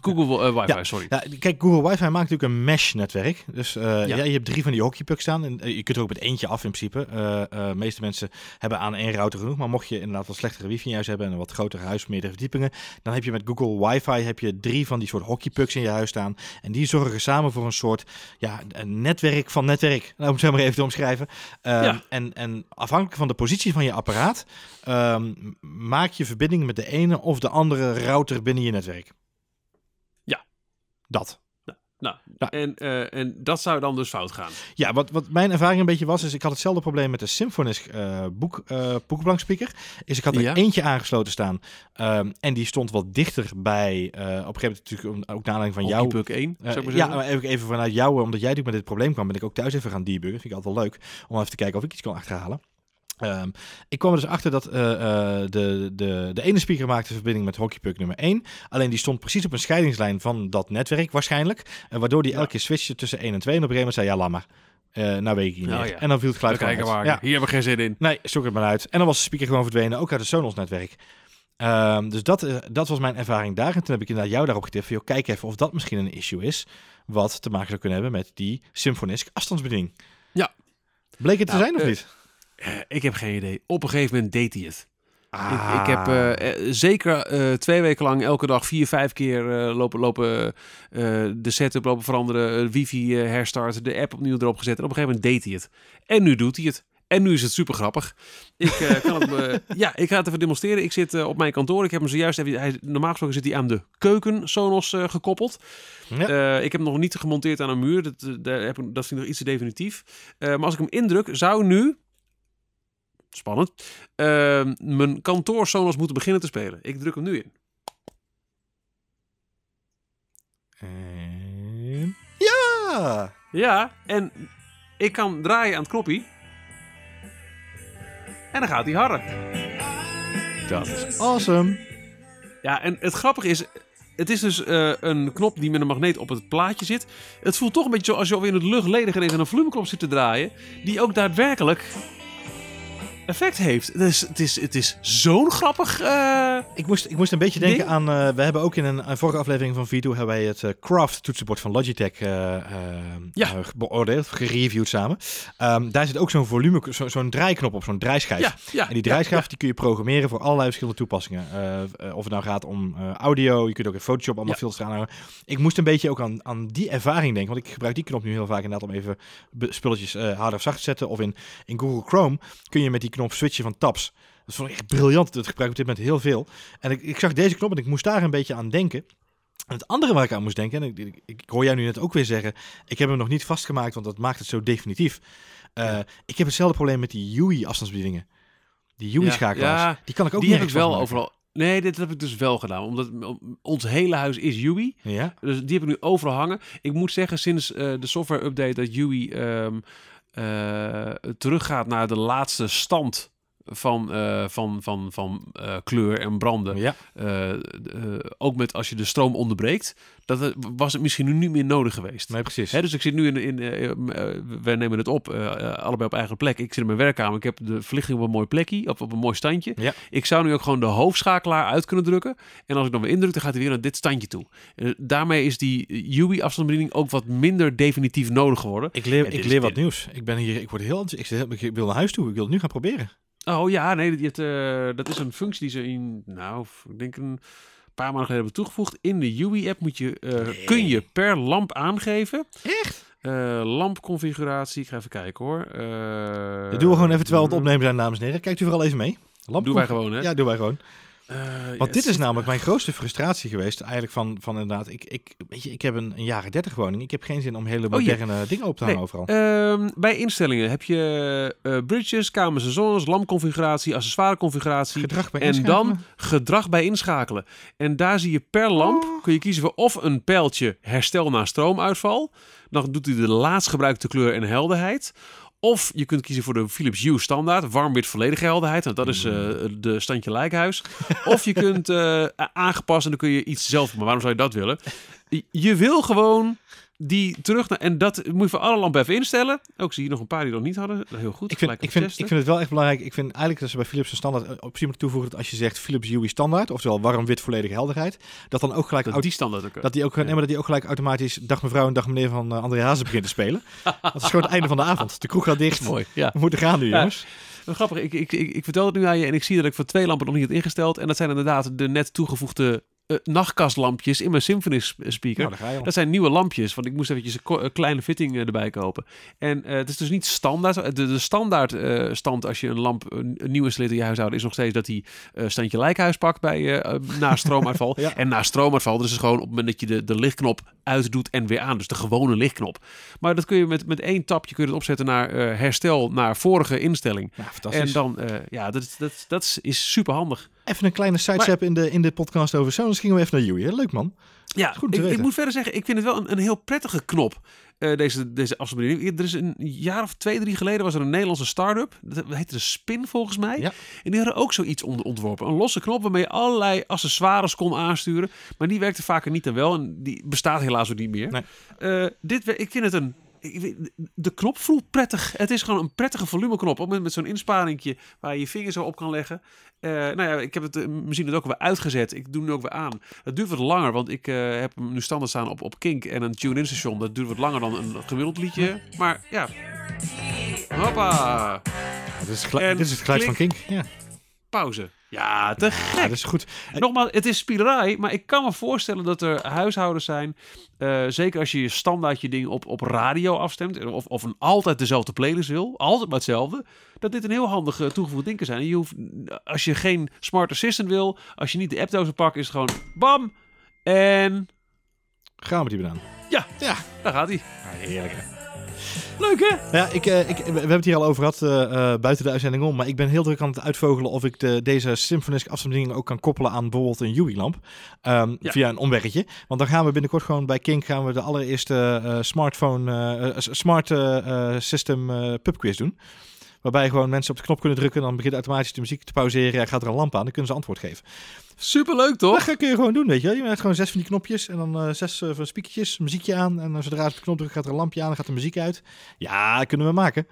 Google uh, Wi-Fi, sorry. Ja, kijk, Google Wi-Fi maakt natuurlijk een mesh-netwerk. Dus uh, ja. ja. je hebt drie van die hockeypucks staan. En uh, je kunt er ook met eentje af in principe. de meeste mensen hebben aan één router genoeg. Maar mocht je inderdaad wat slechtere wifi in huis hebben en een wat groter huis, meerdere verdiepingen, dan heb je met Google Wi-Fi heb je drie van die soort hockeypucks in je huis staan. En die zorgen samen voor een soort ja, een netwerk van netwerk. Nou, om het zo maar even te omschrijven. Ja. en, en afhankelijk van de positie van je apparaat, um, maak je verbinding met de ene of de andere router binnen je netwerk. Dat. Nou, nou. En, uh, en dat zou dan dus fout gaan. Ja, wat, wat mijn ervaring een beetje was, is ik had hetzelfde probleem met de Symfonisk uh, boek, uh. Is ik had er ja. eentje aangesloten staan um, en die stond wat dichter bij, op een gegeven moment natuurlijk ook naar aanleiding van jou. Hockeypuck 1, zou ik Ja, maar even, even vanuit jou, omdat jij natuurlijk met dit probleem kwam, ben ik ook thuis even gaan debuggen. Vind ik altijd wel leuk om even te kijken of ik iets kan achterhalen. Um, ik kwam er dus achter dat uh, uh, de, de, de ene speaker maakte verbinding met hockeypuck nummer 1. Alleen die stond precies op een scheidingslijn van dat netwerk waarschijnlijk. Uh, waardoor die ja. elke keer switchte tussen 1 en 2. En op een gegeven moment zei, ja, laat maar. nou weet ik niet oh, ja. En dan viel het geluid. Ja. Hier hebben we geen zin in. Nee, zoek het maar uit. En dan was de speaker gewoon verdwenen, ook uit het Sonos-netwerk. Um, dus dat, dat was mijn ervaring daar. En toen heb ik inderdaad jou daarop getipt. Van, kijk even of dat misschien een issue is. Wat te maken zou kunnen hebben met die Symfonisk afstandsbediening. Ja. Bleek het nou, te zijn of niet? Uh, ik heb geen idee. Op een gegeven moment deed hij het. Ah. Ik, ik, heb uh, zeker uh, twee weken lang elke dag vier, vijf keer lopen, lopen de setup lopen veranderen, wifi herstarten, de app opnieuw erop gezet. En op een gegeven moment deed hij het. En nu doet hij het. En nu is het super grappig. Ik, kan het, ja, ik ga het even demonstreren. Ik zit op mijn kantoor. Ik heb hem zojuist even. Hij, normaal gesproken zit hij aan de keuken Sonos gekoppeld. Ja. ik heb hem nog niet gemonteerd aan een muur. Dat, daar heb ik, dat vind ik nog iets te definitief. maar als ik hem indruk, zou nu spannend, uh, mijn kantoor Sonos moeten beginnen te spelen. Ik druk hem nu in. En... Ja! Ja, en ik kan draaien aan het knoppie. En dan gaat hij harder. Dat is awesome. Ja, en het grappige is, het is dus uh, een knop die met een magneet op het plaatje zit. Het voelt toch een beetje zo als je in het luchtlediger is en een volumeknop zit te draaien. Die ook daadwerkelijk effect heeft. Dus het is, het is zo'n grappig. Uh, ik, moest, ik moest een beetje denken ding. aan. Uh, we hebben ook in een, een, vorige aflevering van Vito hebben wij het uh, Craft toetsenbord van Logitech ja. beoordeeld, gereviewd samen. Um, daar zit ook zo'n volume, zo'n zo draaiknop op, zo'n draaischijf. Ja, ja, en die draaischijf die kun je programmeren voor allerlei verschillende toepassingen. of het nou gaat om audio, je kunt ook in Photoshop allemaal filters aanhouden. Ik moest een beetje ook aan, aan die ervaring denken, want ik gebruik die knop nu heel vaak inderdaad om even spulletjes harder of zacht te zetten. Of in, in Google Chrome kun je met die knop switchen van tabs. Dat vond ik echt briljant. Dat gebruik ik op dit moment heel veel. En ik, ik zag deze knop en ik moest daar een beetje aan denken. En het andere waar ik aan moest denken, en ik, ik, ik hoor jij nu net ook weer zeggen, ik heb hem nog niet vastgemaakt, want dat maakt het zo definitief. Uh, Ja. Ik heb hetzelfde probleem met die UI afstandsbedieningen. Die UI schakelaars. Ja, die kan ik ook die heb ik wel overal. Nee, dit heb ik dus wel gedaan. Omdat ons hele huis is UI. Ja? Dus die heb ik nu overal hangen. Ik moet zeggen, sinds eh, de software update dat UI ehm, eh, teruggaat naar de laatste stand van, eh, van, van, van eh, kleur en branden. Ja. Eh, eh, ook met als je de stroom onderbreekt. Dat was het misschien nu niet meer nodig geweest. Nee, precies. Hè, dus ik zit nu in, in wij nemen het op, allebei op eigen plek. Ik zit in mijn werkkamer, ik heb de verlichting op een mooi plekje, op, op een mooi standje. Ja. Ik zou nu ook gewoon de hoofdschakelaar uit kunnen drukken. En als ik dan weer indruk, dan gaat hij weer naar dit standje toe. Daarmee is die UI-afstandsbediening ook wat minder definitief nodig geworden. Ik leer, Ja, ik leer wat nieuws. Ik ben hier, ik word heel enthousiast. Ik, ik wil naar huis toe. Ik wil het nu gaan proberen. Oh ja, nee, dat, het, eh, dat is een functie die ze in, nou, ik denk een paar maanden geleden hebben toegevoegd. In de UI-app moet je, eh, kun je per lamp aangeven. Echt? Eh, lampconfiguratie, ik ga even kijken hoor. Eh, Dat doen we gewoon even terwijl we het opnemen zijn, dames en heren. Kijkt u vooral even mee. Lamp Doen wij gewoon, hè? Ja, doen wij gewoon. Eh, Want dit is namelijk mijn grootste frustratie geweest. Eigenlijk van, van inderdaad, ik, ik, weet je, ik heb een, een jaren 30 woning. Ik heb geen zin om hele Oh, ja. moderne dingen op te hangen Nee, overal. Ehm, bij instellingen heb je eh, bridges, kamers en zones, lampconfiguratie, accessoireconfiguratie. Gedrag bij En dan gedrag bij inschakelen. En daar zie je per lamp, Oh. kun je kiezen voor of een pijltje herstel na stroomuitval. Dan doet hij de laatst gebruikte kleur en helderheid. Of je kunt kiezen voor de Philips Hue standaard, warm-wit volledige helderheid. Want dat is eh, de standje lijkhuis. of je kunt eh, aangepast en dan kun je iets zelf. Maar waarom zou je dat willen? Je wil gewoon die terug naar... En dat moet je voor alle lampen even instellen. Ook zie je nog een paar die nog niet hadden. Heel goed. Ik vind, ik, vind, testen. ik vind het wel echt belangrijk. Ik vind eigenlijk dat ze bij Philips een standaard optie moeten toevoegen. Dat als je zegt Philips Hue standaard, oftewel warm-wit volledige helderheid, dat dan ook gelijk dat die standaard ook. dat die ook, Ja. nee, maar dat die ook gelijk automatisch dag mevrouw en dag meneer van eh, André Hazes begint te spelen. dat is gewoon het einde van de avond. De kroeg gaat dicht. mooi. Ja. We moeten gaan nu, jongens. Grappig, ik, ik, ik, ik vertel het nu aan je en ik zie dat ik voor twee lampen nog niet had ingesteld. En dat zijn inderdaad de net toegevoegde eh, nachtkastlampjes in mijn Symphony s- speaker. Nou. Dat zijn nieuwe lampjes, want ik moest eventjes een, kleine fitting eh, erbij kopen. En eh, het is dus niet standaard. De, de standaard eh, stand als je een lamp een, nieuw installeert in je huishouden is nog steeds dat hij eh standje lijkhuis pakt bij eh, eh, na stroomuitval. Ja. En na stroomuitval, dus is gewoon op het moment dat je de, de lichtknop uitdoet en weer aan. Dus de gewone lichtknop. Maar dat kun je met, met één tapje kun je het opzetten naar eh, herstel, naar vorige instelling. En dan, eh, ja, dat, is- dat, dat is- is super handig. Even een kleine sidestep in, de, in de podcast over Sonos. Gingen we even naar hè? Leuk man. Ja, Goed ik, ik moet verder zeggen, ik vind het wel een, een heel prettige knop. eh, deze, deze afstandsbediening. Er is een jaar of twee, drie geleden was er een Nederlandse start-up. Dat heette de Spin volgens mij. Ja. En die hadden ook zoiets ont- ontworpen. Een losse knop waarmee je allerlei accessoires kon aansturen. Maar die werkte vaker niet en wel. En die bestaat helaas ook niet meer. Nee. Eh, dit, ik vind het een... De knop voelt prettig. Het is gewoon een prettige volumeknop. Op het moment met zo'n insparingje waar je je vinger zo op kan leggen. Eh, nou ja, ik heb het eh, misschien het ook weer uitgezet. Ik doe hem nu ook weer aan. Het duurt wat langer, want ik eh, heb hem nu standaard staan op, op Kink en een tune-in station. Dat duurt wat langer dan een gemiddeld liedje. Maar ja. Hoppa. Ja, dit, is het gelu- En dit is het geluid van. Kink. Ja. Pauze. Ja, te ja, gek. dat is goed. Nogmaals, het is spielerij, maar ik kan me voorstellen dat er huishoudens zijn, eh, zeker als je je standaard je ding op, op radio afstemt, of, of een altijd dezelfde playlist wil, altijd maar hetzelfde, dat dit een heel handig eh, toegevoegd ding kan zijn. En je hoeft, als je geen smart assistant wil, als je niet de appdozen pakt, is het gewoon bam en Gaan we met die banaan. Ja. Ja. daar gaat hij. Ja, heerlijk hè. Leuk hè? Ja, ik, eh, ik, we hebben het hier al over gehad eh, eh, buiten de uitzending om. Maar ik ben heel druk aan het uitvogelen of ik de, deze Symfonisk afstandsbediening ook kan koppelen aan bijvoorbeeld een UI-lamp. Ehm, Ja. Via een omweggetje. Want dan gaan we binnenkort gewoon bij Kink gaan we de allereerste smartphone, smart system pubquiz doen. Waarbij gewoon mensen op de knop kunnen drukken. Dan begint automatisch de muziek te pauzeren. Ja, gaat er een lamp aan. Dan kunnen ze antwoord geven. Superleuk Dat toch? ga- kun je gewoon doen, weet je wel. Je hebt gewoon zes van die knopjes. En dan eh, zes eh, van spiekertjes, muziekje aan. En zodra de knop drukken, gaat er een lampje aan. Dan gaat de muziek uit. Ja, dat kunnen we maken.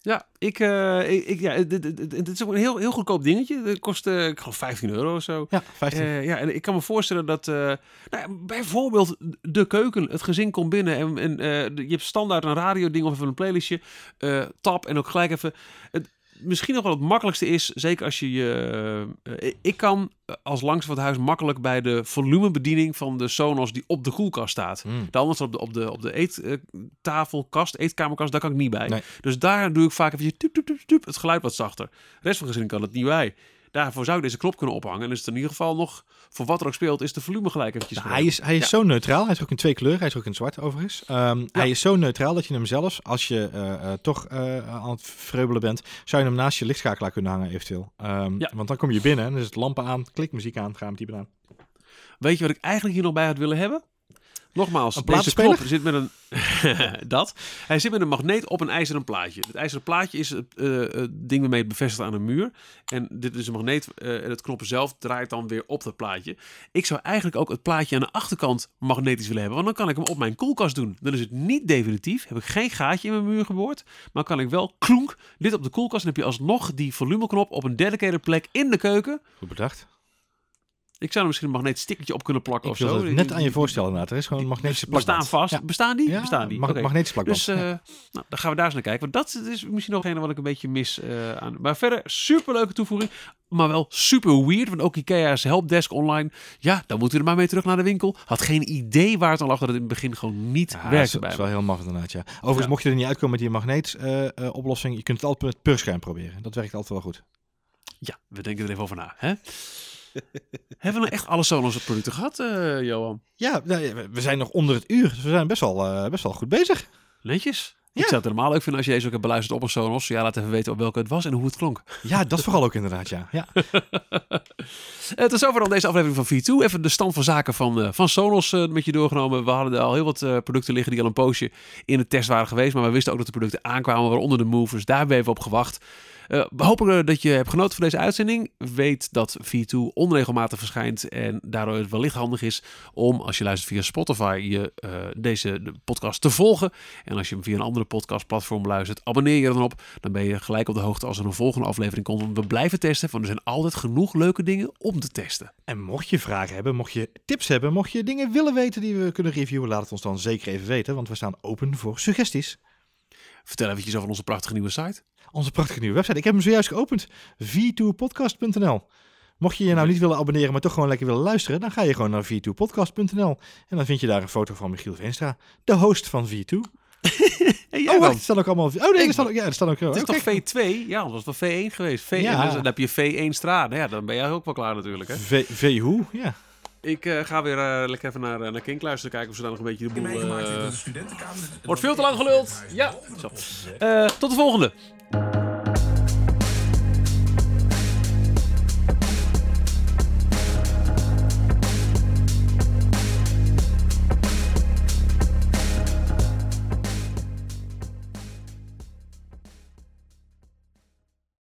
Ja, ik, eh, ik, ja, het, het, het- het is ook een heel, heel goedkoop dingetje. Het kost, eh, ik geloof 15 euro of zo. Ja, 15. Eh, ja, en ik kan me voorstellen dat eh, nou ja, bijvoorbeeld de keuken, het gezin komt binnen en, en eh, je hebt standaard een radio ding of even een playlistje, eh, tap en ook gelijk even. Het, misschien nog wel het makkelijkste is, zeker als je je... eh, ik kan eh, als langs van het huis makkelijk bij de volumebediening van de Sonos die op de koelkast staat. Hmm. De andere staat op de, op de, op de eettafelkast, eetkamerkast, daar kan ik niet bij. Nee. Dus daar doe ik vaak even tup, tup, tup, het geluid wat zachter. De rest van gezin kan het niet bij. Daarvoor zou ik deze knop kunnen ophangen. En is het in ieder geval nog, voor wat er ook speelt, is de volume gelijk eventjes. Nou, hij is, hij is Ja. zo neutraal. Hij is ook in twee kleuren. Hij is ook in zwart overigens. Ehm, Hij is zo neutraal dat je hem zelfs, als je eh, eh, toch eh, aan het vreubelen bent, zou je hem naast je lichtschakelaar kunnen hangen eventueel. Ehm, Ja. Want dan kom je binnen en dan is het lampen aan, klikmuziek aan, ga hem typen aan. Weet je wat ik eigenlijk hier nog bij had willen hebben? Nogmaals, Een deze knop zit met een... dat. Hij zit met een magneet op een ijzeren plaatje. Het ijzeren plaatje is het, eh, het ding waarmee het bevestigt aan een muur. En dit is een magneet eh, en het knop zelf draait dan weer op dat plaatje. Ik zou eigenlijk ook het plaatje aan de achterkant magnetisch willen hebben. Want dan kan ik hem op mijn koelkast doen. Dan is het niet definitief. Heb ik geen gaatje in mijn muur geboord. Maar kan ik wel klonk dit op de koelkast. En heb je alsnog die volumeknop op een dedicated plek in de keuken. Goed bedacht. Ik zou er misschien een magnetisch stickertje op kunnen plakken Ik of zo. het net aan je voorstellen inderdaad. Er is gewoon een magnetische Bestaan plakband. vast. Ja. Bestaan die? Ja, Bestaan die? mag- Oké. magnetische plakband. Dus eh, nou, dan gaan we daar eens naar kijken. Want dat is misschien nog een wat ik een beetje mis eh, aan. Maar verder, superleuke toevoeging. Maar wel super weird. Want ook Ikea's helpdesk online. Ja, dan moet u er maar mee terug naar de winkel. Had geen idee waar het aan lag dat het in het begin gewoon niet Ja, dat werkte is, bij dat is me. wel heel maf inderdaad, ja. Overigens, mocht je er niet uitkomen met die magneet-oplossing, je kunt het altijd met purschuim proberen. Dat werkt altijd wel goed. Ja, we denken er even over na. Hè? Hebben we nou echt alle Sonos producten gehad, eh, Johan? Ja, nou we- zijn nog onder het uur, dus we zijn best wel, eh, best wel goed bezig. Netjes. Ja. Ik zou het helemaal leuk vinden als je deze ook hebt beluisterd op een Sonos. Ja, laat even weten op welke het was en hoe het klonk. Ja, dat vooral ook inderdaad, ja. ja. Eh, tot zover dan deze aflevering van V2. Even de stand van zaken van, van Sonos eh, met je doorgenomen. We hadden er al heel wat producten liggen die al een poosje in de test waren geweest. Maar we wisten ook dat de producten aankwamen, waaronder de Move. Dus daar hebben we even op gewacht. Eh, we hopen eh, dat je hebt genoten van deze uitzending. Weet dat V2 onregelmatig verschijnt. En daardoor het wellicht handig is om, als je luistert via Spotify, je, eh, deze de podcast te volgen. En als je hem via een andere podcastplatform luistert, abonneer je dan op. Dan ben je gelijk op de hoogte als er een volgende aflevering komt. Want we blijven testen, want er zijn altijd genoeg leuke dingen om te testen. En mocht je vragen hebben, mocht je tips hebben, mocht je dingen willen weten die we kunnen reviewen, laat het ons dan zeker even weten, want we staan open voor suggesties. Vertel eventjes over onze prachtige nieuwe site. Onze prachtige nieuwe website. Ik heb hem zojuist geopend. v2podcast.nl. Mocht je je nou niet willen abonneren, maar toch gewoon lekker willen luisteren, dan ga je gewoon naar v2podcast.nl. En dan vind je daar een foto van Michiel Veenstra, de host van V2. Hey, oh, wacht, er staan ook allemaal... Oh nee, er staan ook... Ja, er staan ook... Het is oh, toch kijk. V2? Ja, anders was het V1 geweest. V1, Ja. dus dan heb je V1 straat. Nou ja, dan ben jij ook wel klaar natuurlijk. Hè? V, v hoe? Ja. Ik eh, ga weer eh, lekker even naar, eh, naar Kink luisteren. Kijken of ze daar nog een beetje de boel... studentenkamer... Wordt veel te lang geluld. Ja. Zo. Tot de volgende.